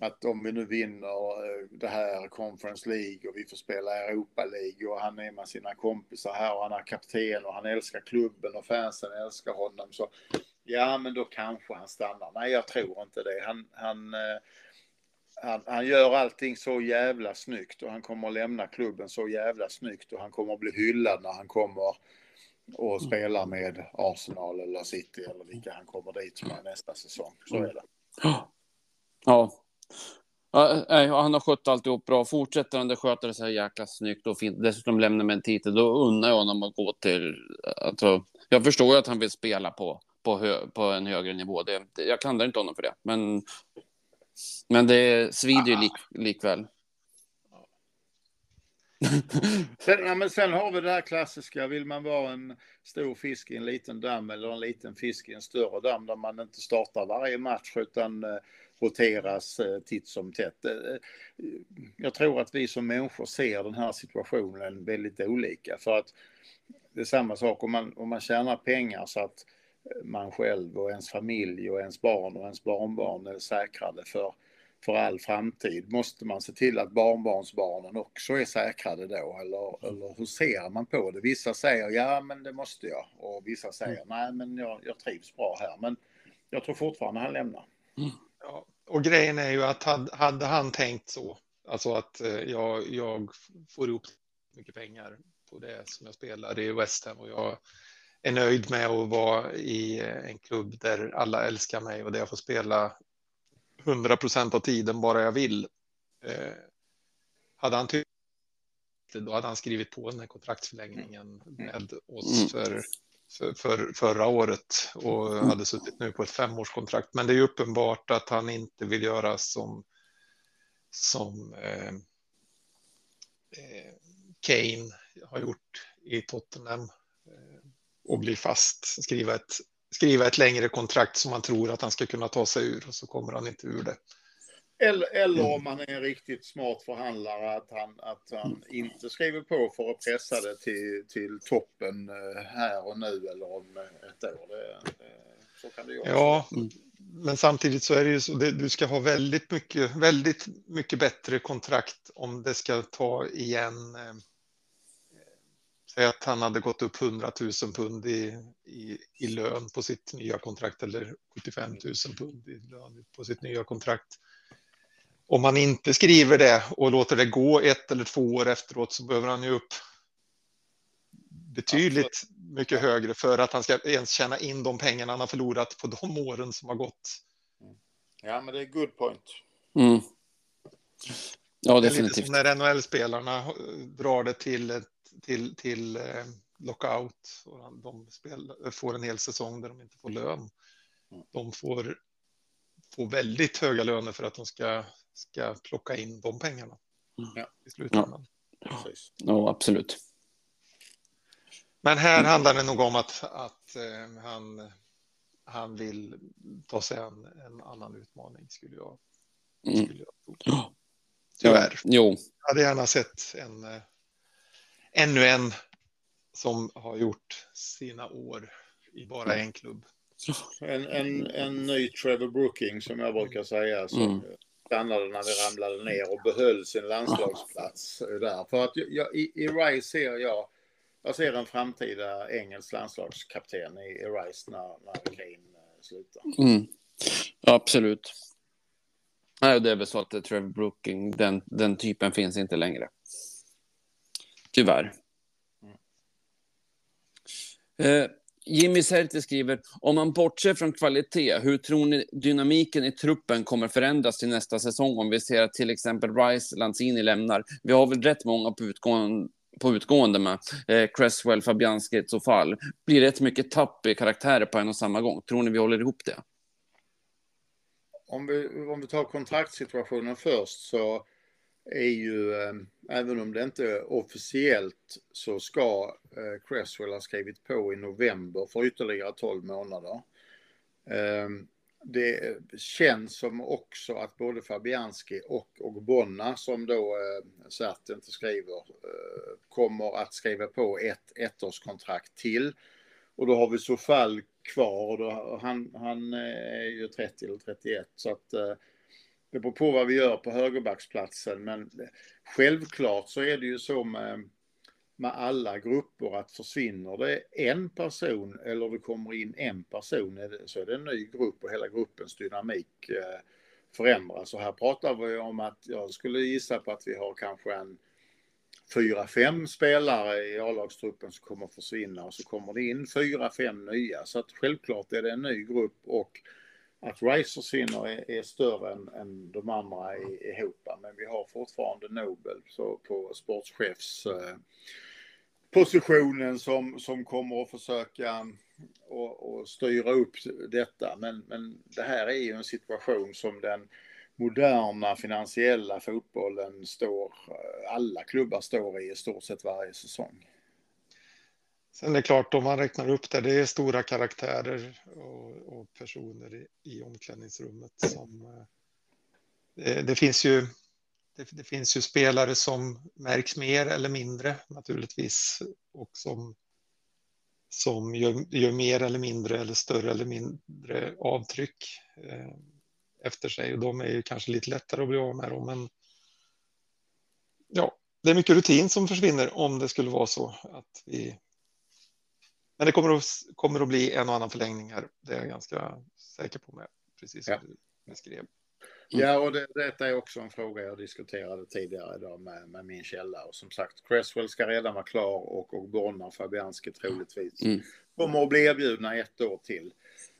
att om vi nu vinner eh, det här Conference League och vi får spela Europa League och han är med sina kompisar här och han är kapten och han älskar klubben och fansen älskar honom så ja men då kanske han stannar. Nej jag tror inte det. Han, han, eh, han, han gör allting så jävla snyggt och han kommer att lämna klubben så jävla snyggt och han kommer att bli hyllad när han kommer och spelar med Arsenal eller City eller vilka han kommer dit med nästa säsong. Så är det. Ja, Ja, han har skött alltihop bra. Fortsätter han det sköter det så här jäkla snyggt och fint. Dessutom lämnar med en titel. Då unnar jag honom att gå till... Alltså, jag förstår ju att han vill spela på, på, hö, på en högre nivå. Det, det, jag klandrar inte honom för det. Men, men det svider ju lik, likväl. sen, ja, men sen har vi det här klassiska, vill man vara en stor fisk i en liten damm eller en liten fisk i en större damm där man inte startar varje match utan eh, roteras eh, titt som tätt. Eh, eh, jag tror att vi som människor ser den här situationen väldigt olika för att det är samma sak om man, om man tjänar pengar så att man själv och ens familj och ens barn och ens barnbarn är säkrade för, för all framtid. Måste man se till att barnbarnsbarnen också är säkrade då? Eller, eller hur ser man på det? Vissa säger ja, men det måste jag. Och vissa säger mm. nej, men jag, jag trivs bra här. Men jag tror fortfarande han lämnar. Mm. Ja, och grejen är ju att hade, hade han tänkt så, alltså att eh, jag, jag får ihop mycket pengar på det som jag spelar i West Ham och jag är nöjd med att vara i en klubb där alla älskar mig och där jag får spela 100 procent av tiden bara jag vill. Eh, hade han tyckt då hade han skrivit på den här kontraktsförlängningen med oss mm. för för, för, förra året och hade suttit nu på ett femårskontrakt. Men det är uppenbart att han inte vill göra som, som eh, eh, Kane har gjort i Tottenham eh, och bli fast, skriva ett, skriva ett längre kontrakt som man tror att han ska kunna ta sig ur och så kommer han inte ur det. Eller, eller mm. om han är en riktigt smart förhandlare att han, att han inte skriver på för att pressa det till, till toppen eh, här och nu eller om ett år. Det, det, så kan det ju Ja, men samtidigt så är det ju så det, du ska ha väldigt mycket, väldigt mycket bättre kontrakt om det ska ta igen. Säg att han hade gått upp 100 000 pund i, i, i lön på sitt nya kontrakt eller 75 000 pund i lön på sitt nya kontrakt. Om man inte skriver det och låter det gå ett eller två år efteråt så behöver han ju upp betydligt mycket högre för att han ska ens tjäna in de pengarna han har förlorat på de åren som har gått. Ja, men det är good point. Mm. Ja, Det är lite definitivt. som när NHL-spelarna drar det till, till, till eh, lockout och de spel, får en hel säsong där de inte får lön. De får, får väldigt höga löner för att de ska, ska plocka in de pengarna Ja. i slutändan. Precis. Ja, absolut. Men här handlar det nog om att, att eh, han, han vill ta sig an en annan utmaning skulle jag, Mm. skulle jag tro. Ja. Tyvärr. Jo, Jag hade gärna sett en, eh, ännu en som har gjort sina år i bara en klubb. En, en, en ny Trevor Brooking som jag brukar säga som Mm. stannade när vi ramlade ner och behöll sin landslagsplats där. För att jag, i, i Rice ser jag, jag ser en framtida engelsk landslagskapten i, i Rice när, när Kane eh, slutar. Mm. Ja, absolut. Nej, det är väl så att Trevor Brooking, den, den typen finns inte längre. Tyvärr. Eh, Jimmy Serti skriver, om man bortser från kvalitet, hur tror ni dynamiken i truppen kommer förändras till nästa säsong om vi ser att till exempel Rice, Lanzini lämnar? Vi har väl rätt många på utgående, på utgående med eh, Cresswell, Fabianski, Sofall. Blir det rätt mycket tapp i karaktärer på en och samma gång? Tror ni vi håller ihop det? Om vi, om vi tar kontraktssituationen först så är ju, eh, även om det inte är officiellt, så ska eh, Cresswell ha skrivit på i november för ytterligare 12 månader. Ehm, det känns som också att både Fabianski och Ogbonna, som då eh, Sert inte skriver, kommer att skriva på ett ettårskontrakt till. Och då har vi så fall kvar och då, han, han är ju 30 eller 31 så att eh, det beror på vad vi gör på högerbacksplatsen men självklart så är det ju så med, med alla grupper att försvinner det en person eller det kommer in en person så är det en ny grupp och hela gruppens dynamik eh, förändras. Och här pratar vi om att jag skulle gissa på att vi har kanske en fyra, fem spelare i A-lagstruppen som kommer försvinna och så kommer det in fyra, fem nya. Så att självklart är det en ny grupp och att Rice är, är större än, än de andra i, Europa. Men vi har fortfarande Nobel så på sportchefspositionen eh, som, som kommer att försöka och, och styra upp detta. Men, men det här är ju en situation som den moderna finansiella fotbollen står, alla klubbar står i i stort sett varje säsong. Sen är det klart, om man räknar upp det, det är stora karaktärer och, och personer i, i omklädningsrummet som... Det, det, finns ju, det, det finns ju spelare som märks mer eller mindre naturligtvis och som, som gör, gör mer eller mindre eller större eller mindre avtryck eh, efter sig. Och de är ju kanske lite lättare att bli av med Då, men ja, det är mycket rutin som försvinner om det skulle vara så att vi men det kommer att, kommer att bli en och annan förlängning här. Det är jag ganska säker på med, precis som Ja. du beskrev. Ja, och det, detta är också en fråga jag diskuterade tidigare idag med, med min källa. Och som sagt, Cresswell ska redan vara klar och Ogbonna och Fabianski troligtvis Mm. kommer att bli erbjudna ett år till.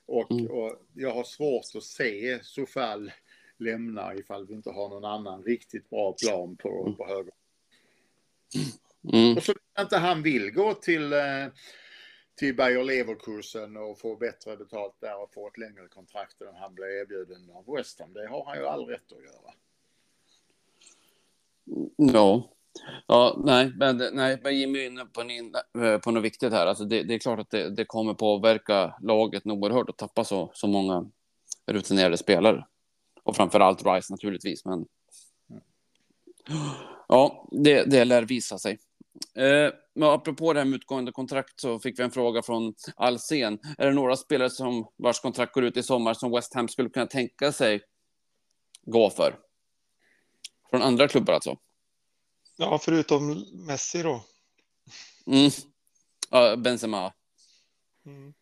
Och, Mm. och jag har svårt att se Sofall lämna ifall vi inte har någon annan riktigt bra plan på, på höger. Mm. Och så inte han vill gå till, eh, till Bayer Leverkusen och få bättre betalt där och få ett längre kontrakt än han blev erbjuden av West Ham. Det har han ju all rätt att göra. Ja. Ja, nej, men, nej, men Jimmy är inne på, en, in- eh, på något viktigt här. Alltså det, det är klart att det, det kommer påverka laget oerhört att tappa så, så många rutinerade spelare. Och framför allt Rice naturligtvis, men ja, det, det lär visa sig. Eh, men apropå det här med utgående kontrakt så fick vi en fråga från Alsen. Är det några spelare som vars kontrakt går ut i sommar som West Ham skulle kunna tänka sig gå för? Från andra klubbar alltså? Ja, förutom Messi då. Mm. Ja, Benzema. Mm.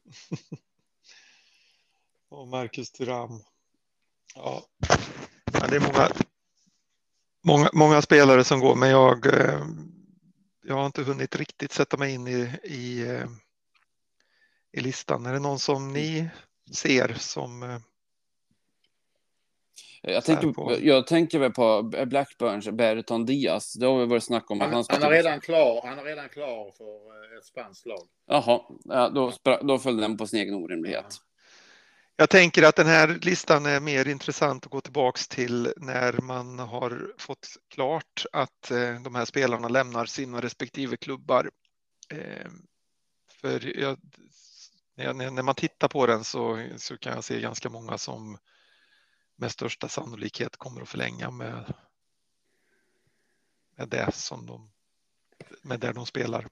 och Marcus Thuram. Ja. ja, det är många, många, många spelare som går, men jag, eh, jag har inte hunnit riktigt sätta mig in i, i, eh, i listan. Är det någon som ni ser som eh, Jag tänker, på- jag tänker väl på Blackburns Berton Diaz. Det har vi varit snack om. att Han, han är redan klar, han är redan klar för eh, ett spanskt lag. Jaha, ja, då, då följde den på sin egen orimlighet. Jag tänker att den här listan är mer intressant att gå tillbaks till när man har fått klart att eh, de här spelarna lämnar sina respektive klubbar. Eh, för när, jag- när man tittar på den så, så kan jag se ganska många som med största sannolikhet kommer att förlänga med, med det som de med där de spelar.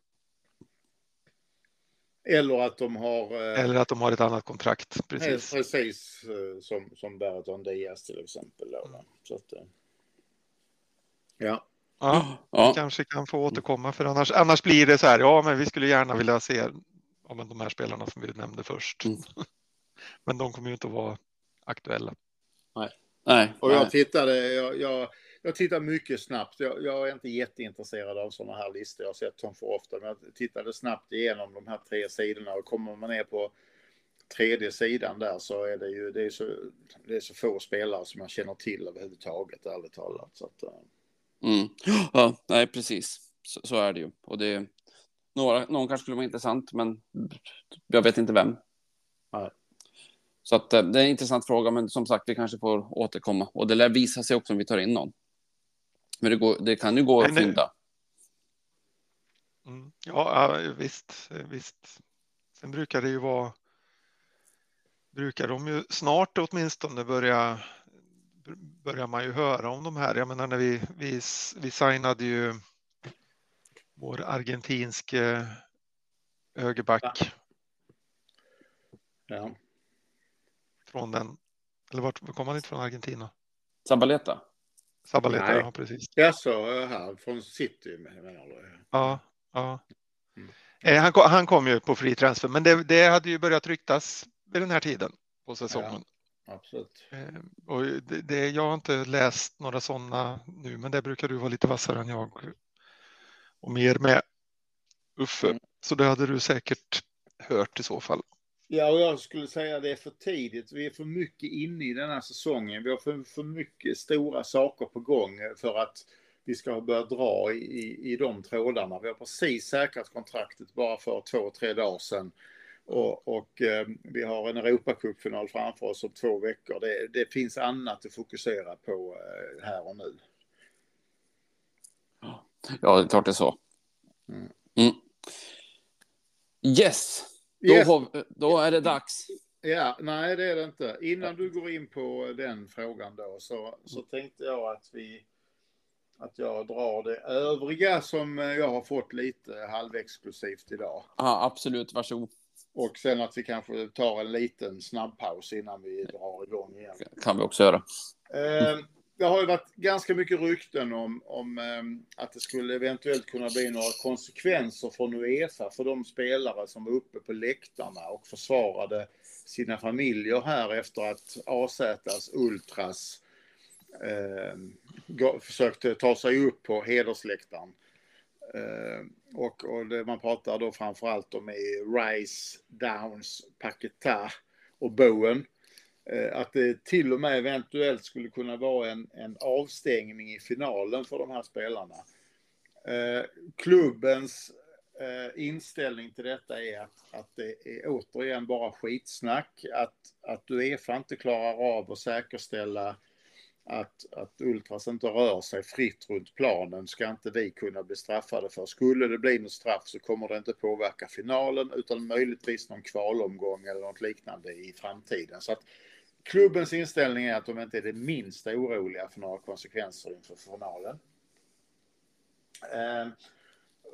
Eller att de har... eh, Eller att de har ett annat kontrakt. Precis. precis eh, som, som Berton Diaz till exempel. Då? Så att, eh, ja. Ja. Ja, kanske kan få återkomma för annars, annars blir det så här. Ja, men vi skulle gärna vilja se ja, men de här spelarna som vi nämnde först. Mm. Men de kommer ju inte att vara aktuella. nej. Och jag nej. tittade, jag, jag, jag tittar mycket snabbt. Jag, jag är inte jätteintresserad av sådana här listor. Jag har sett dem för ofta. Men jag tittade snabbt igenom de här tre sidorna och kommer man ner på tredje sidan där så är det ju det är så, det är så få spelare som man känner till överhuvudtaget, ärligt talat. Så att, eh, Mm. Ja, nej, precis. Så, så är det ju. Och det, några, någon kanske skulle vara intressant, men jag vet inte vem. Nej. Så att, eh, det är en intressant fråga, men som sagt, vi kanske får återkomma. Och det lär visa sig också om vi tar in någon. Men det, går, det kan ju gå att fynda. Mm. Ja, visst, visst. Sen brukar det ju vara. Brukar de ju snart åtminstone börja. Börjar man ju höra om de här. Jag menar när vi vi, vi signade ju. Vår argentinske högerback ja. från den. Eller vart kom han inte från Argentina? Sabaleta? Sabaleta, Nej. ja precis. Jaså, eh, här från City menar du? Ja, ja. Mm. Eh, Han, kom, han kom ju på fri transfer, men det, det hade ju börjat ryktas vid den här tiden på säsongen. Absolut. Eh, Och det, det, jag har inte läst några sådana nu, men det brukar du vara lite vassare än jag och mer med Uffe. Mm. Så det hade du säkert hört i så fall. Ja, och jag skulle säga att det är för tidigt. Vi är för mycket inne i den här säsongen. Vi har för, för mycket stora saker på gång för att vi ska börja dra i, i, i de trådarna. Vi har precis säkrat kontraktet bara för två, tre dagar sedan. Och, och eh, vi har en Europacupfinal framför oss om två veckor. Det, det finns annat att fokusera på eh, här och nu. Ja, det är klart det är så. Mm. Mm. Yes, då, Yes. har, då är det dags. Ja, nej det är det inte. Innan du går in på den frågan då så, så tänkte jag att vi att jag drar det övriga som eh, jag har fått lite halvexklusivt idag. Ja, absolut, varsågod. Och sen att vi kanske tar en liten snabbpaus innan vi drar igång igen. kan vi också göra. Eh, det har ju varit ganska mycket rykten om, om ehm, att det skulle eventuellt kunna bli några konsekvenser från Uefa för de spelare som var uppe på läktarna och försvarade sina familjer här efter att AZs Ultras eh, försökte ta sig upp på hedersläktaren. Eh, och, och det man pratar då framförallt om är Rice, Downs, Paquetá och Bowen. Eh, att det till och med eventuellt skulle kunna vara en, en avstängning i finalen för de här spelarna. Eh, klubbens eh, inställning till detta är att, att det är återigen bara skitsnack. Att, att Uefa inte klarar av att säkerställa att, att Ultras inte rör sig fritt runt planen ska inte vi kunna bli straffade för. Skulle det bli något straff så kommer det inte påverka finalen utan möjligtvis någon kvalomgång eller något liknande i framtiden. Så att klubbens inställning är att de inte är det minsta oroliga för några konsekvenser inför finalen. Eh,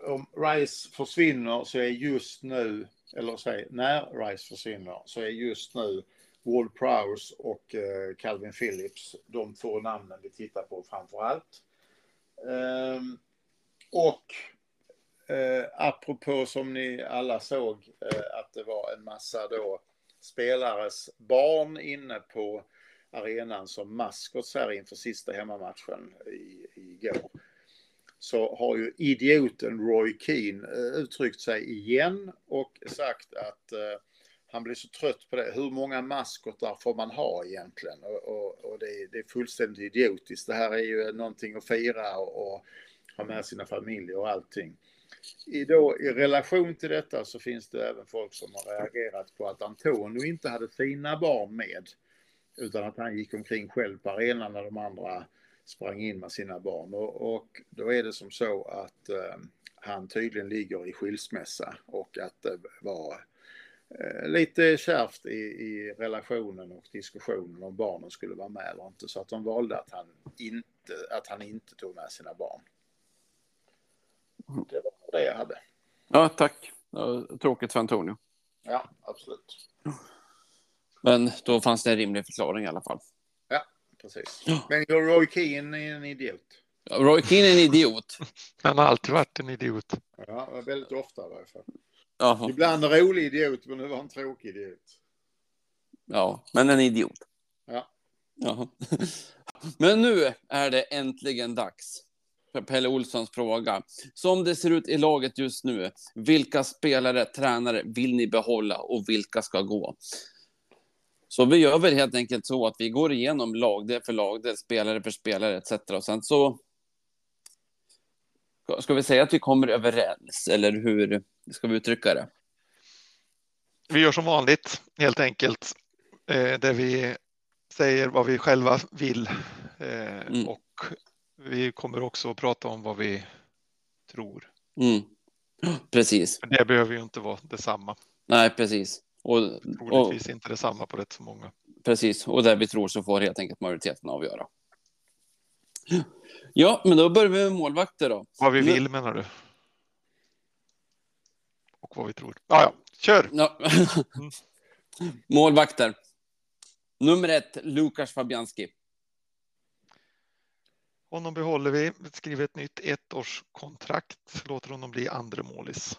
om Rice försvinner så är just nu, eller säg när Rice försvinner, så är just nu Ward Prowse och eh, Calvin Phillips de två namnen vi tittar på framför allt. Eh, och eh, apropå som ni alla såg eh, att det var en massa då spelares barn inne på arenan som maskots här inför sista hemmamatchen i, igår. Så har ju idioten Roy Keane eh, uttryckt sig igen och sagt att eh, han blir så trött på det. Hur många maskotar får man ha egentligen? Och, och, och det, är, det, är fullständigt idiotiskt. Det här är ju någonting att fira och, och ha med sina familjer och allting. I, då, I relation till detta så finns det även folk som har reagerat på att Antonio inte hade sina barn med. Utan att han gick omkring själv på arenan när de andra sprang in med sina barn. Och, och då är det som så att eh, han tydligen ligger i skilsmässa och att det var eh, lite kärvt i, i relationen och diskussionen om barnen skulle vara med eller inte. Så att de valde att han inte, att han inte tog med sina barn. Det var det jag hade. Ja, tack. Tråkigt för Antonio. Ja, absolut. Men då fanns det en rimlig förklaring i alla fall. Ja, precis. Men Roy Keane är en idiot. Roy Keane är en idiot. Han har alltid varit en idiot. Ja, väldigt ofta i varje fall. Jaha. Ibland en rolig idiot, men nu var han en tråkig idiot. Ja, men en idiot. Ja. Jaha. Men nu är det äntligen dags Pelle Olssons fråga. Som det ser ut i laget just nu, vilka spelare, tränare vill ni behålla och vilka ska gå? Så vi gör väl helt enkelt så att vi går igenom lagdel för lagdel, spelare för spelare etc. Och sen så ska vi säga att vi kommer överens eller hur ska vi uttrycka det? Vi gör som vanligt helt enkelt eh, där vi säger vad vi själva vill eh, Mm. och vi kommer också att prata om vad vi tror. Mm. Precis. Men det behöver ju inte vara detsamma. Nej, precis. Och, och, Troligtvis inte detsamma på rätt så många. precis. Och där vi tror så får helt enkelt majoriteten avgöra. Ja, men då börjar vi med målvakter då. Vad vi vill menar du? Och vad vi tror. Ja, ja, kör! Ja. Målvakter. Nummer ett, Lukas Fabianski. Honom behåller vi, skriver ett nytt ettårskontrakt, låter honom bli andre målis.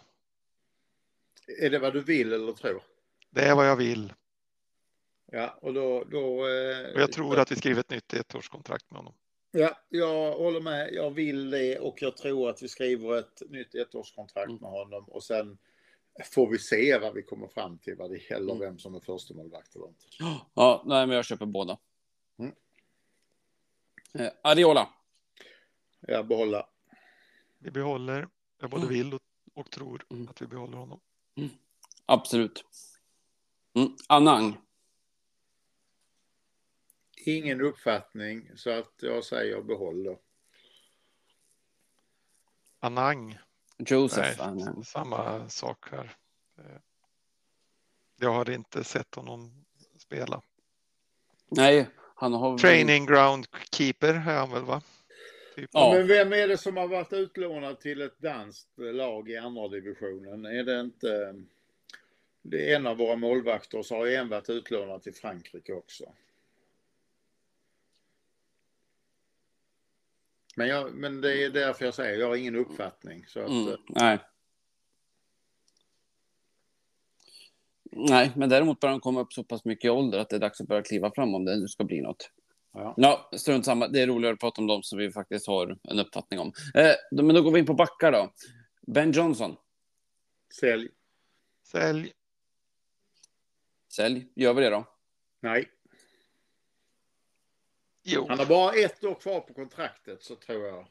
Är det vad du vill eller tror? Det är vad jag vill Ja, och då... då eh, och jag tror att vi skriver ett nytt ettårskontrakt med honom. Ja, jag håller med. Jag vill det och jag tror att vi skriver ett nytt ettårskontrakt Mm. med honom och sen får vi se vad vi kommer fram till vad det gäller Mm. vem som är första målvakt eller inte. Ja, nej, men jag köper båda. Mm. Eh, Ariola. Jag behåller. Vi behåller, jag både Mm. vill och, och tror Mm. att vi behåller honom. Absolut. Mm. Anang. Ingen uppfattning så att jag säger behåller. Anang, Josef Nej. Anang. samma sak här. Eh, Jag har inte sett honom spela. Nej, han har... Training ground keeper är han väl va? Typ. Ja. Men vem är det som har varit utlånad till ett danskt lag i andra divisionen? Är det inte... Det är en av våra målvakter och så har en varit utlånad till Frankrike också. Men, jag, men det är därför jag säger jag har ingen uppfattning. Så att, Mm, eh, nej. Nej, men däremot börjar han komma upp så pass mycket i ålder att det är dags att börja kliva fram om det nu ska bli något. Ja. Ja, strunt samma. Det är roligare att prata om dem som vi faktiskt har en uppfattning om. Eh, men då går vi in på backar då. Ben Johnson. Sälj. Sälj, Sälj. Gör vi det då? Nej. jo, Han har bara ett år kvar på kontraktet så tror jag.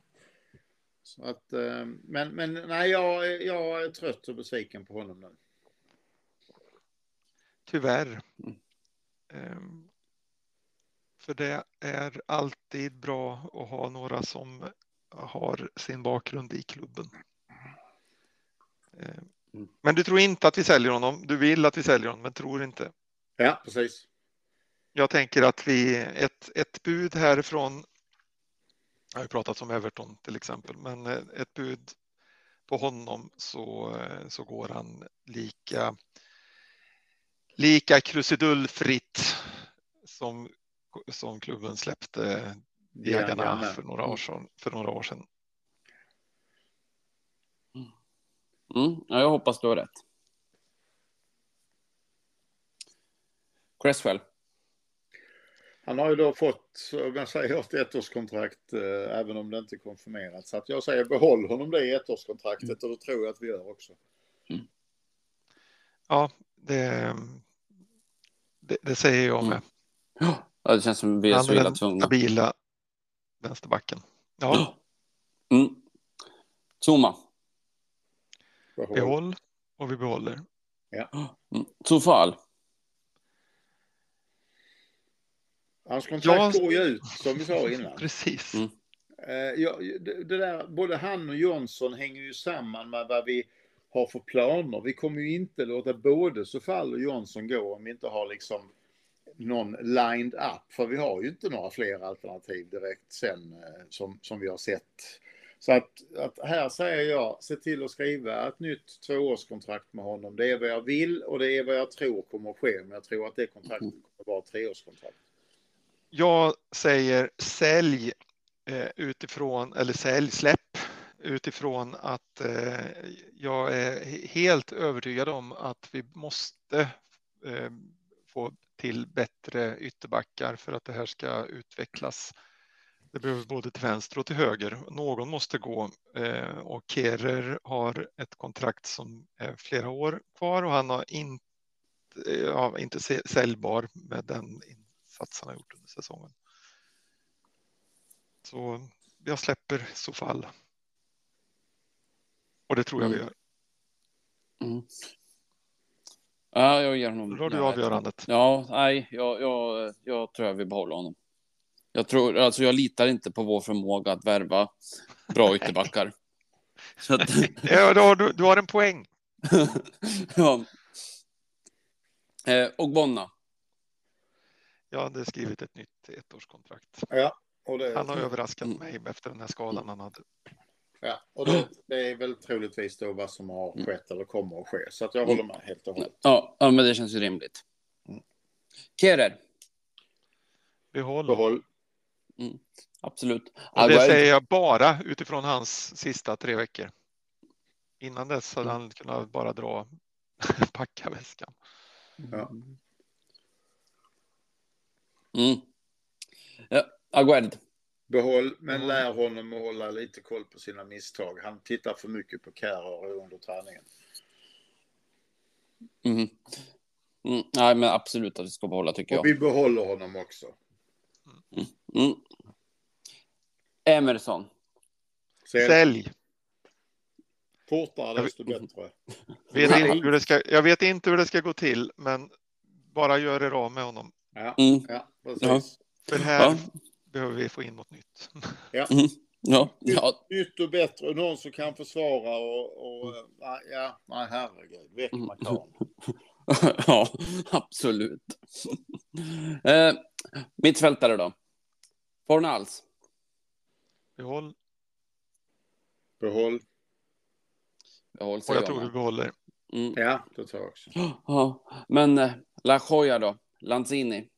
Så att, eh, men, men nej, jag, är- jag är trött och besviken på honom nu. tyvärr. Mm. Ehm, För det är alltid bra att ha några som har sin bakgrund i klubben. Ehm, Mm. Men du tror inte att vi säljer honom. Du vill att vi säljer honom, men tror inte. Ja, precis. Jag tänker att vi ett, ett bud härifrån. Jag har ju pratat om Everton till exempel, men eh, ett bud på honom så, eh, så går han lika, lika krusidullfritt som, som klubben släppte Diagana för några år sedan. För några år sedan. Mm, ja, jag hoppas du har rätt. Cresswell. Han har ju då fått, jag säger, ett ettårskontrakt eh, även om det inte är konfirmerat. Så att jag säger behåll honom det i ettårskontraktet och det tror jag att vi gör också. Ja, det, det, det säger jag med. Ja, det känns som vi är Han så är illa den tvungna. stabila vänsterbacken. Ja, Mm. Zuma. Behåll. behåll och vi behåller. Mm. Tufal. Hans kontrakt Ja. går ju ut som vi sa innan. Precis. Mm. Eh, ja, det, det där, både han och Johnson hänger ju samman med vad vi har för planer. Vi kommer ju inte låta både Sofall och Johnson gå om vi inte har liksom någon lined up. För vi har ju inte några fler alternativ direkt sen eh, som, som vi har sett. Så att, att här säger jag, se till att skriva ett nytt tvåårskontrakt med honom. Det är vad jag vill och det är vad jag tror kommer att ske. Men jag tror att det kontraktet kommer att vara treårskontrakt. Jag säger sälj eh, utifrån, eller sälj, släpp utifrån att eh, jag är helt övertygad om att vi måste eh, få till bättre ytterbackar för att det här ska utvecklas. Det behöver både till vänster och till höger. Någon måste gå eh, och Kerer har ett kontrakt som är flera år kvar och han har inte, ja, inte sä- säljbar med den insats han har gjort under säsongen. Så jag släpper Sofall. Och det tror jag vi Mm. gör. Mm. Ja, jag ger honom... Då har du avgörandet. Ja, nej, jag, jag, jag tror jag vill behålla honom. Jag, tror, alltså jag litar inte på vår förmåga att värva bra ytterbackar. Så att, Ja, då har du, du har en poäng. ja. Eh, och Bonna. Jag hade skrivit ett nytt ettårskontrakt. Ja, och det, Han har överraskat Mm. mig efter den här skadan han hade. Ja, och det, det är väl troligtvis då vad som har skett eller kommer att ske. Så att jag håller med helt och hållet. Ja, ja, men det känns ju rimligt. Kerer. Behåll. Behåll. Absolut. Och det säger jag bara utifrån hans sista tre veckor. Innan dess hade han kunnat bara dra packa väskan. Ja. Mm. Ja, Aguerd. Behåll, men Mm. lär honom att hålla lite koll på sina misstag. Han tittar för mycket på Kärr under träningen. Mhm. Mm. Nej, men absolut att vi ska behålla tycker Och jag. vi behåller honom också. Mm. Emerson. Sälj. Sälj. Fortare desto bättre. Vet inte hur det ska, jag vet inte hur det ska gå till, men bara gör er av med honom. Ja, Mm. ja precis. Ja. För här Ja. Behöver vi få in något nytt. Ja. ja. Nytt och bättre. Och någon som kan försvara och... och nej, ja, nej herregud. Väck Mm. McCann. ja, absolut. eh, mittfältare då? Fornals. Behåll. Behåll. Behåll Och jag tror vi behåller. Mm. Ja, det tror jag också. Ja, men eh, La Joya då? Lanzini.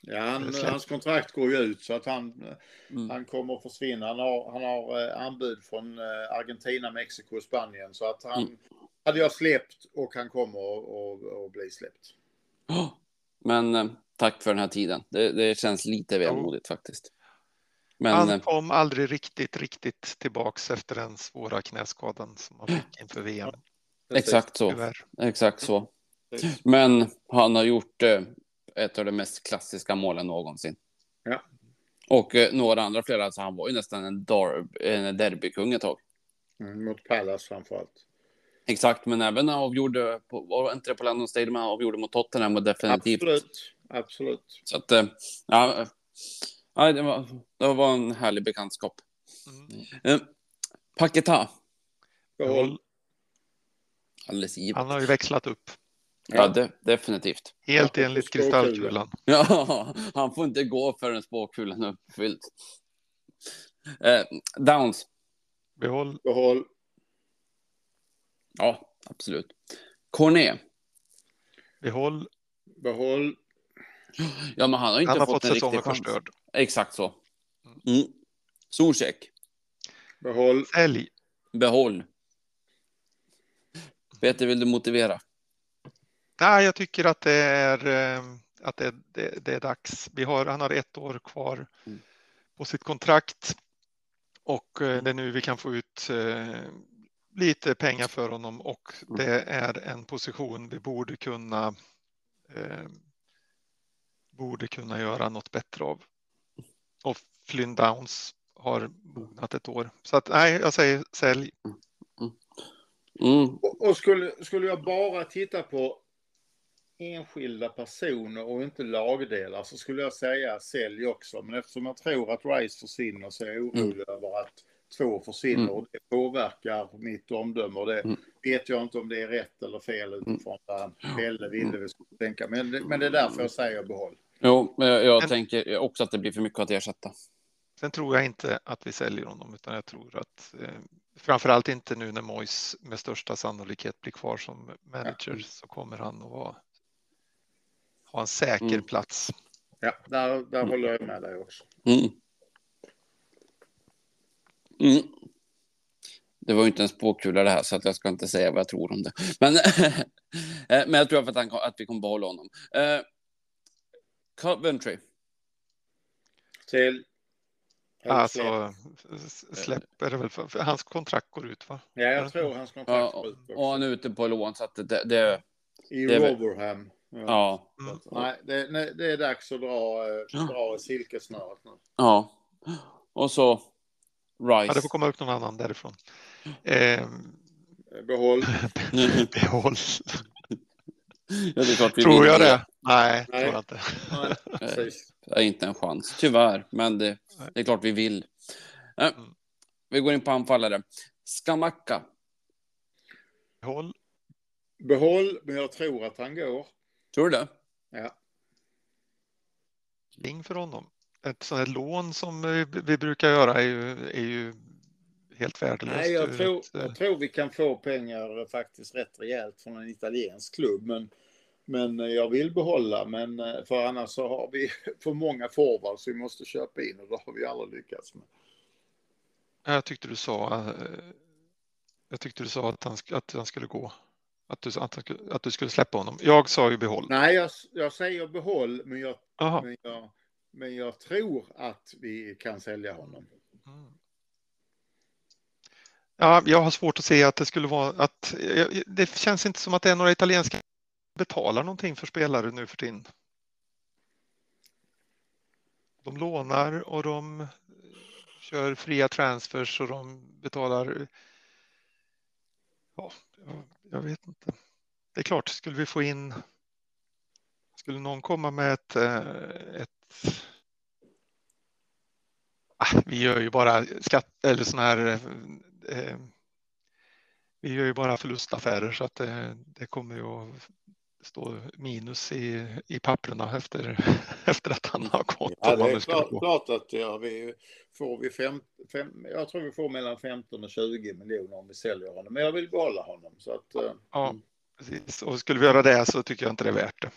Ja, han, hans kontrakt går ju ut så att han, Mm. han kommer att försvinna. Han har, han har eh, anbud från eh, Argentina, Mexiko och Spanien. Så att han Mm. hade jag släppt och han kommer att- bli släppt. Ja, Men eh, tack för den här tiden. Det, det känns lite vemodigt faktiskt. Men Han kom aldrig riktigt, riktigt tillbaks efter den svåra knäskadan som han fick inför VM. exakt så. Tyvärr. Exakt så. Men han har gjort eh, ett av de mest klassiska målen någonsin. Ja. Och eh, några andra flera, alltså han var ju nästan en, derb, en derbykung ett tag. Mm, mot Pallas framförallt. Exakt, men även när han avgjorde, på, var inte det på London Stadium han avgjorde mot Tottenham och definitivt. Absolut. Absolut. Så att, eh, ja, eh, ja det, var, det var en härlig bekantskap. Mm. Eh, Paketa, Behåll. alldeles givet. Han har ju växlat upp Ja, de, definitivt. helt Ja, enligt kristallkulan. Ja, han får inte gå förrän spåkulan är uppfylld. Eh, Downs, Behåll. Behåll. Ja, absolut. Corné. Behåll. Behåll. Ja, men han har inte Han har fått, fått en riktig chans. förstörd. Exakt så. Mm. Zuzek. Behåll. Sälj. Behåll. Peter, vill du motivera? Nej, jag tycker att det är, eh, att det, det, det är dags. Vi har, han har ett år kvar Mm. på sitt kontrakt och eh, det är nu vi kan få ut eh, lite pengar för honom och Mm. det är en position vi borde kunna eh, borde kunna göra något bättre av. Och Flynn Downs har mognat ett år. Så att nej, jag säger sälj. Mm. Och, och skulle, skulle jag bara titta på enskilda personer och inte lagdelar så skulle jag säga sälj också. Men eftersom jag tror att Rice försvinner så är jag orolig över att två försvinner Mm. och det påverkar mitt omdöme. Och det Mm. vet jag inte om det är rätt eller fel utifrån vad Pelle ville Mm. vi skulle tänka. Men, det- men det är därför jag säger behåll. Jo, men jag, jag tänker också att det blir för mycket att ersätta. Sen tror jag inte att vi säljer honom utan jag tror att eh, framförallt inte nu när Mois med största sannolikhet blir kvar som manager så kommer han att vara, ha en säker Mm. plats. Ja, där, där håller jag med dig också. Mm. Mm. Det var ju inte en spåkula det här, så att jag ska inte säga vad jag tror om det. Men, eh, men jag tror att, han, att vi kommer behålla honom. Eh, Coventry. Till... Alltså släpper väl för, för hans kontrakt går ut va? Ja, jag tror hans kontrakt går ut och också. han är ute på lån, så att det... det I det Rotherham. Ja. Mm. Nej, det, nej, det är dags att dra, eh, Ja. dra silkesnöret nu. ja. Och så Ja, det Rice. får komma upp någon annan därifrån. Eh, Behåll. behåll. ja, Tror jag det? Nej, Nej. tror jag inte. Nej, är inte en chans, tyvärr. Men det, det är klart vi vill. Eh, Mm. Vi går in på anfallare. Skamacka. Behåll. Behåll, men jag tror att han går. Tror du det? Ja. Ring för honom. Ett sånt här lån som vi brukar göra är ju, är ju helt värdelöst. Nej, jag tror, ett, eh, jag tror vi kan få pengar faktiskt rätt rejält från en italiensk klubb. Men, men jag vill behålla, men eh, för annars så har vi för många forwards vi måste köpa in och det har vi aldrig lyckats med. Jag tyckte du sa, eh, jag tyckte du sa att han, att han skulle gå. Att du, att, att du skulle släppa honom. Jag sa ju behåll. Nej, jag, jag säger behåll, men jag, men, jag, men jag tror att vi kan sälja honom. Mm. Ja, jag har svårt att se att det skulle vara att det känns inte som att det är några italienska betalar någonting för spelare nu för tiden. De lånar och de kör fria transfers och de betalar. Ja, jag- vet inte. Det är klart, skulle vi få in. Skulle någon komma med ett, eh, ett ah, vi gör ju bara skatt eller sån här. Eh, eh vi gör ju bara förlustaffärer så att det, det kommer ju att stå minus i, i papperna efter, efter att han har gått. Ja, det är klart, klart att ja, vi får vi fem, fem, jag tror vi får mellan 15 och 20 miljoner om vi säljer honom. Men jag vill behålla honom. Så att, eh, Ja, precis. Och skulle vi göra det så tycker jag inte det är värt det.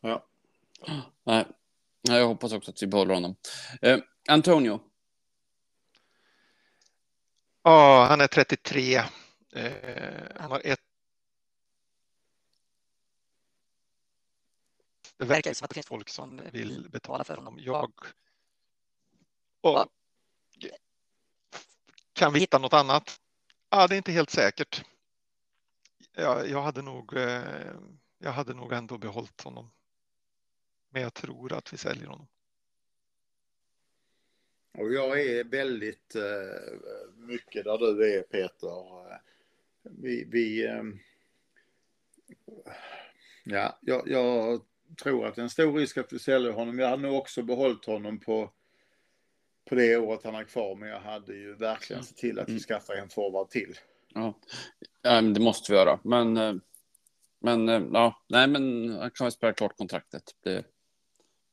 ja. Nej. Nej, jag hoppas också att vi behåller honom. Eh, Antonio. Ja, han är 33. Eh, han har ett. Det verkar som att det finns folk som vill betala för honom. Jag. Och, kan vi hitta något annat? Ja, det är inte helt säkert. Ja, jag hade nog. Eh, jag hade nog ändå behållit honom. Men jag tror att vi säljer honom. Och jag är väldigt eh, mycket där du är Peter. Eh, Vi, vi ja, jag, jag tror att det är en stor risk att vi säljer honom. Jag hade nog också behållit honom på, på det året han är kvar. Men jag hade ju verkligen sett till att vi Mm. skaffar en forward till. Ja. ja, men det måste vi göra. Men, eh, men eh, ja, nej, men han kan väl spela klart kontraktet. Det,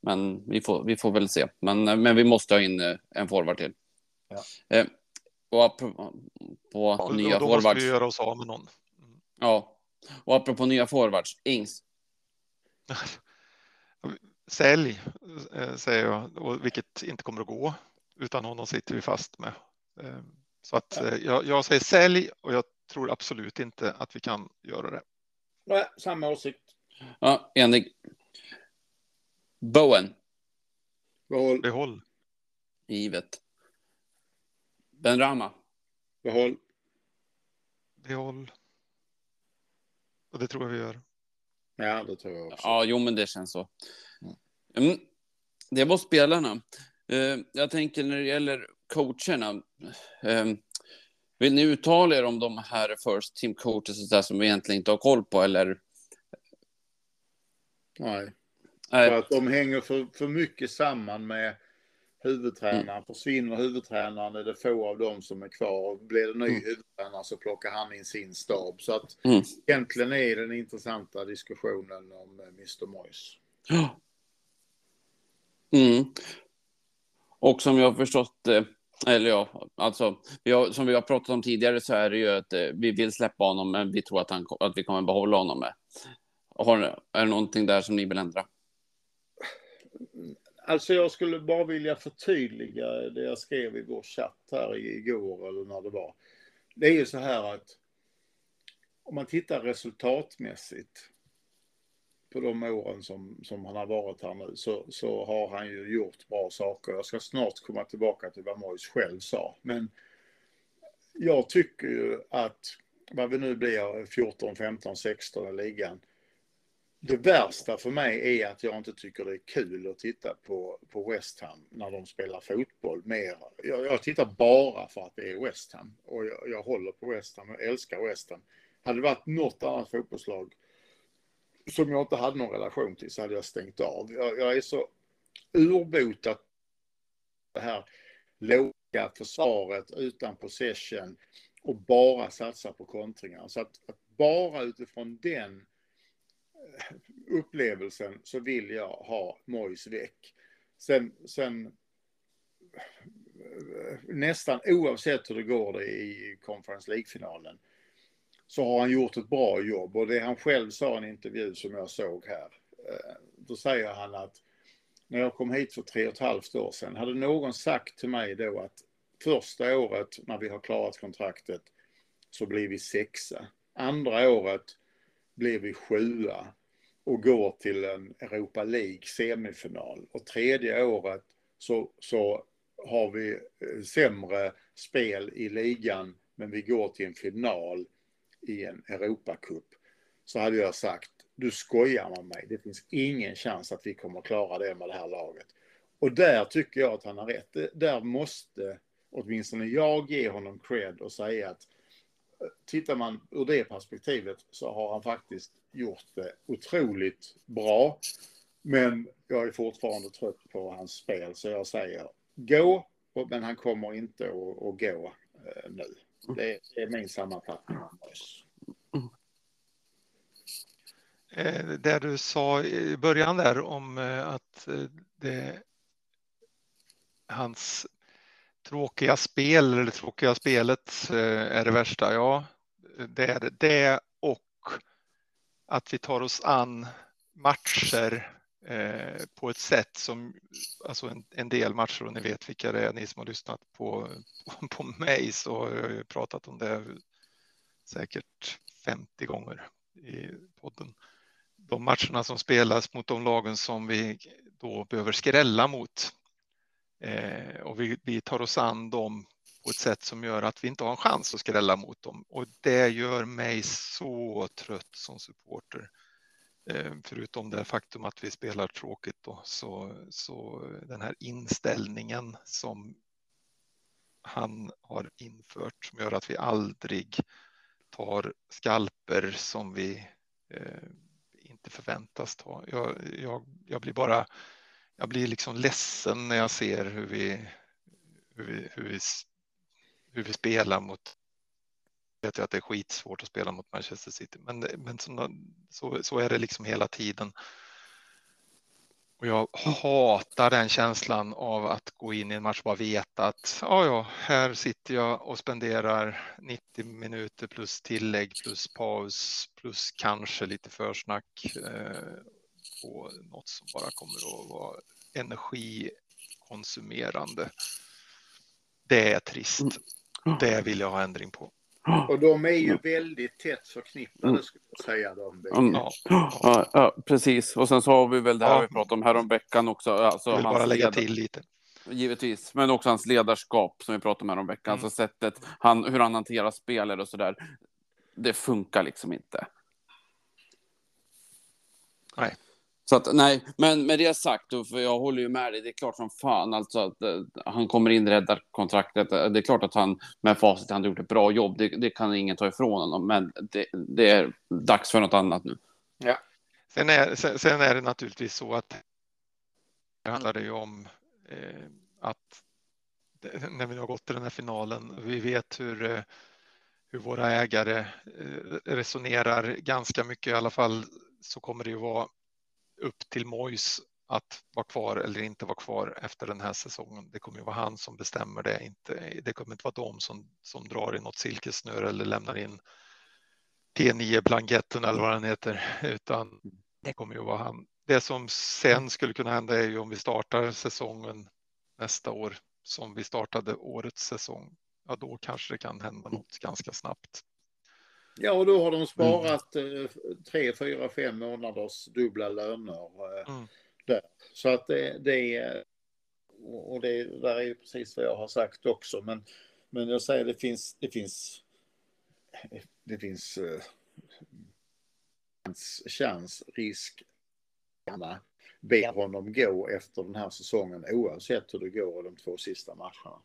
men vi får, vi får väl se. Men, eh, men vi måste ha in en forward till. Ja. Och apropå på Och nya då måste forwards. vi göra oss av med någon. Ja, och apropå nya forwards. Ings. Sälj, eh, säger jag, och vilket inte kommer att gå. Utan honom sitter vi fast med. Eh, Så att eh, jag, jag säger sälj och jag tror absolut inte att vi kan göra det. Nej, samma åsikt. Ja, enig. Bowen. Behåll, Behåll. Givet. Ben Rama. behåll. Behåll. Och det tror jag vi gör. Ja, det tror jag också. Ja, jo, men det känns så. Mm. Det var spelarna. Eh, jag tänker när det gäller coacherna. Eh, vill ni uttala er om de här first team coaches där som vi egentligen inte har koll på eller? Nej. Nej. För att de hänger för, för mycket samman med huvudtränaren. Försvinner huvudtränaren är det få av dem som är kvar. Blir det ny Mm. huvudtränare så plockar han in sin stab. Så att Mm. egentligen är den intressanta diskussionen om eh, Mr. Moyes. Ja. Mm. Och som jag har förstått det, eller ja, alltså, vi har, som vi har pratat om tidigare så är det ju att eh, vi vill släppa honom, men vi tror att, han, att vi kommer behålla honom med. Har, är det någonting där som ni vill ändra? Alltså jag skulle bara vilja förtydliga det jag skrev i vår chatt här igår eller när det var. Det är ju så här att om man tittar resultatmässigt på de åren som, som han har varit här nu så, så har han ju gjort bra saker. Jag ska snart komma tillbaka till vad Mois själv sa. Men jag tycker ju att vad vi nu blir 14, 15, 16 i ligan det värsta för mig är att jag inte tycker det är kul att titta på, på West Ham när de spelar fotboll mer. Jag, jag tittar bara för att det är West Ham och jag, jag håller på West Ham och älskar West Ham. Hade det varit något annat fotbollslag som jag inte hade någon relation till så hade jag stängt av. Jag, jag är så urbotat det här låga försvaret utan possession och bara satsa på kontringar. Så att, att bara utifrån den upplevelsen så vill jag ha Mois väck. Sen, sen nästan oavsett hur det går det i Conference League-finalen så har han gjort ett bra jobb och det han själv sa i en intervju som jag såg här. Eh, då säger han att när jag kom hit för tre och ett halvt år sedan hade någon sagt till mig då att första året när vi har klarat kontraktet så blir vi sexa. Andra året blir vi sjua och går till en Europa League semifinal. Och tredje året så, så har vi eh, sämre spel i ligan men vi går till en final i en Europacup. Så hade jag sagt, du skojar med mig. Det finns ingen chans att vi kommer klara det med det här laget. Och där tycker jag att han har rätt. Där måste åtminstone jag ge honom cred och säga att eh, tittar man ur det perspektivet så har han faktiskt gjort det otroligt bra. Men jag är fortfarande trött på hans spel så jag säger gå, men han kommer inte att, att gå eh, nu. Det är min sammanfattning. Eh, Det du sa i början där om eh, att eh, det, hans tråkiga spel eller tråkiga spelet eh, är det värsta. Ja, det är det. det och att vi tar oss an matcher eh, på ett sätt som, alltså en, en, del matcher och ni vet vilka det är, ni som har lyssnat på, på, på mig så har jag ju pratat om det säkert 50 gånger i podden. De matcherna som spelas mot de lagen som vi då behöver skrälla mot eh, och vi, vi tar oss an dem på ett sätt som gör att vi inte har en chans att skrälla mot dem och det gör mig så trött som supporter. Eh, förutom det faktum att vi spelar tråkigt då, så, så den här inställningen som han har infört som gör att vi aldrig tar skalper som vi eh, inte förväntas ta. Jag, jag, jag, blir bara, jag blir liksom ledsen när jag ser hur vi, hur vi, hur vi, hur vi spelar mot jag vet jag att det är skitsvårt att spela mot Manchester City, men, men så, så, så är det liksom hela tiden. Och jag hatar den känslan av att gå in i en match och bara veta att ja, ja, här sitter jag och spenderar 90 minuter plus tillägg plus paus plus kanske lite försnack eh, på något som bara kommer att vara energikonsumerande. Det är trist. Mm. Det vill jag ha ändring på. Och de är ju väldigt tätt förknippade skulle jag säga. De. Mm. Ja, Ja, ja, precis. Och sen så har vi väl det här Ja. vi pratade om häromveckan också. Alltså, jag vill bara lägga till lite. Givetvis, men också hans ledarskap som vi pratade om häromveckan. Mm. Alltså sättet, han, hur han hanterar spelare och sådär. Det funkar liksom inte. Nej. Så att nej, men med det sagt, för jag håller ju med dig, det är klart som fan alltså att uh, han kommer in, räddar kontraktet. Eh, det är klart att han med facit han har gjort ett bra jobb, det, det kan ingen ta ifrån honom, men det, det är dags för något annat nu. Sen är, sen, sen är det naturligtvis så att det handlar ju om eh, att när vi har gått till den här finalen, vi vet hur, eh, hur våra ägare eh, resonerar ganska mycket i alla fall så kommer det ju vara upp till Mois att vara kvar eller inte vara kvar efter den här säsongen. Det kommer ju vara han som bestämmer det, inte, det kommer inte vara de som, som drar i något silkessnöre eller lämnar in T9-blanketten eller vad den heter, utan det kommer ju vara han. Det som sen skulle kunna hända är ju om vi startar säsongen nästa år som vi startade årets säsong. Ja, då kanske det kan hända något ganska snabbt. Ja, och då har de sparat eh, tre, fyra, fem månaders dubbla löner. eh, Mm. Där. Så att det, det är... Och det där är ju precis vad jag har sagt också. Men, men jag säger det finns... Det finns, det finns eh, chans, chans, risk. Ber honom gå efter den här säsongen oavsett hur det går i de två sista matcherna.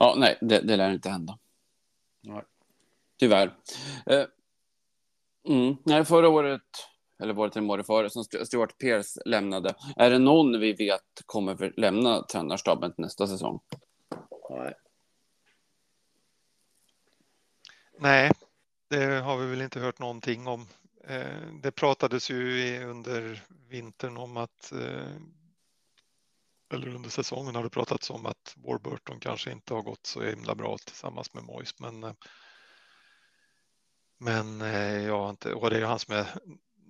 Ja, nej, det, det lär inte hända. Nej. Tyvärr. Eh, mm, nej, förra året, eller var det till året före, som Stu- Stuart Pearce lämnade. Är det någon vi vet kommer lämna tränarstaben till nästa säsong? Nej. Nej, det har vi väl inte hört någonting om. Eh, Det pratades ju under vintern om att eh, eller under säsongen har det pratats om att Warburton kanske inte har gått så himla bra tillsammans med Moise, men eh, men eh, jag har inte, och det är ju han som är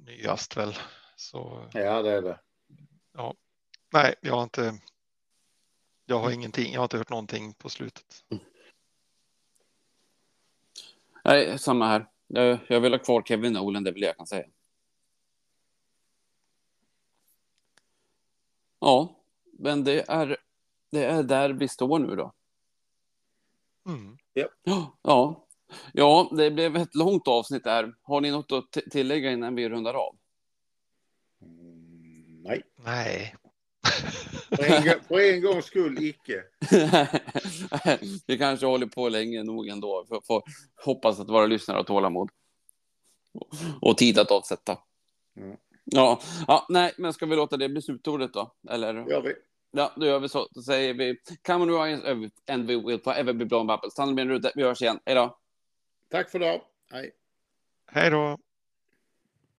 nyast väl. Så Ja, det är det. nej, jag har inte. Jag har ingenting. Jag har inte hört någonting på slutet. Nej, samma här. Jag, jag vill ha kvar Kevin Nolan, det vill jag kan säga. Ja, men det är, det är där vi står nu då. Mm. Ja, ja. ja, det blev ett långt avsnitt där. Har ni något att tillägga innan vi rundar av? Mm, nej, Nej, för en, gång- för en gångs skull icke. vi kanske håller på länge nog ändå. Får, får hoppas att våra lyssnare har tålamod. Och, och tid att avsätta. Mm. Ja, ja, nej, men ska vi låta det bli slutordet då? Eller? Gör vi. Ja, då gör vi så. Då säger vi Come on Ryan and we will forever be blown bubbles. Stanna med en ruta. Vi hörs igen. Hej då. Tack för idag. Hej. hej då.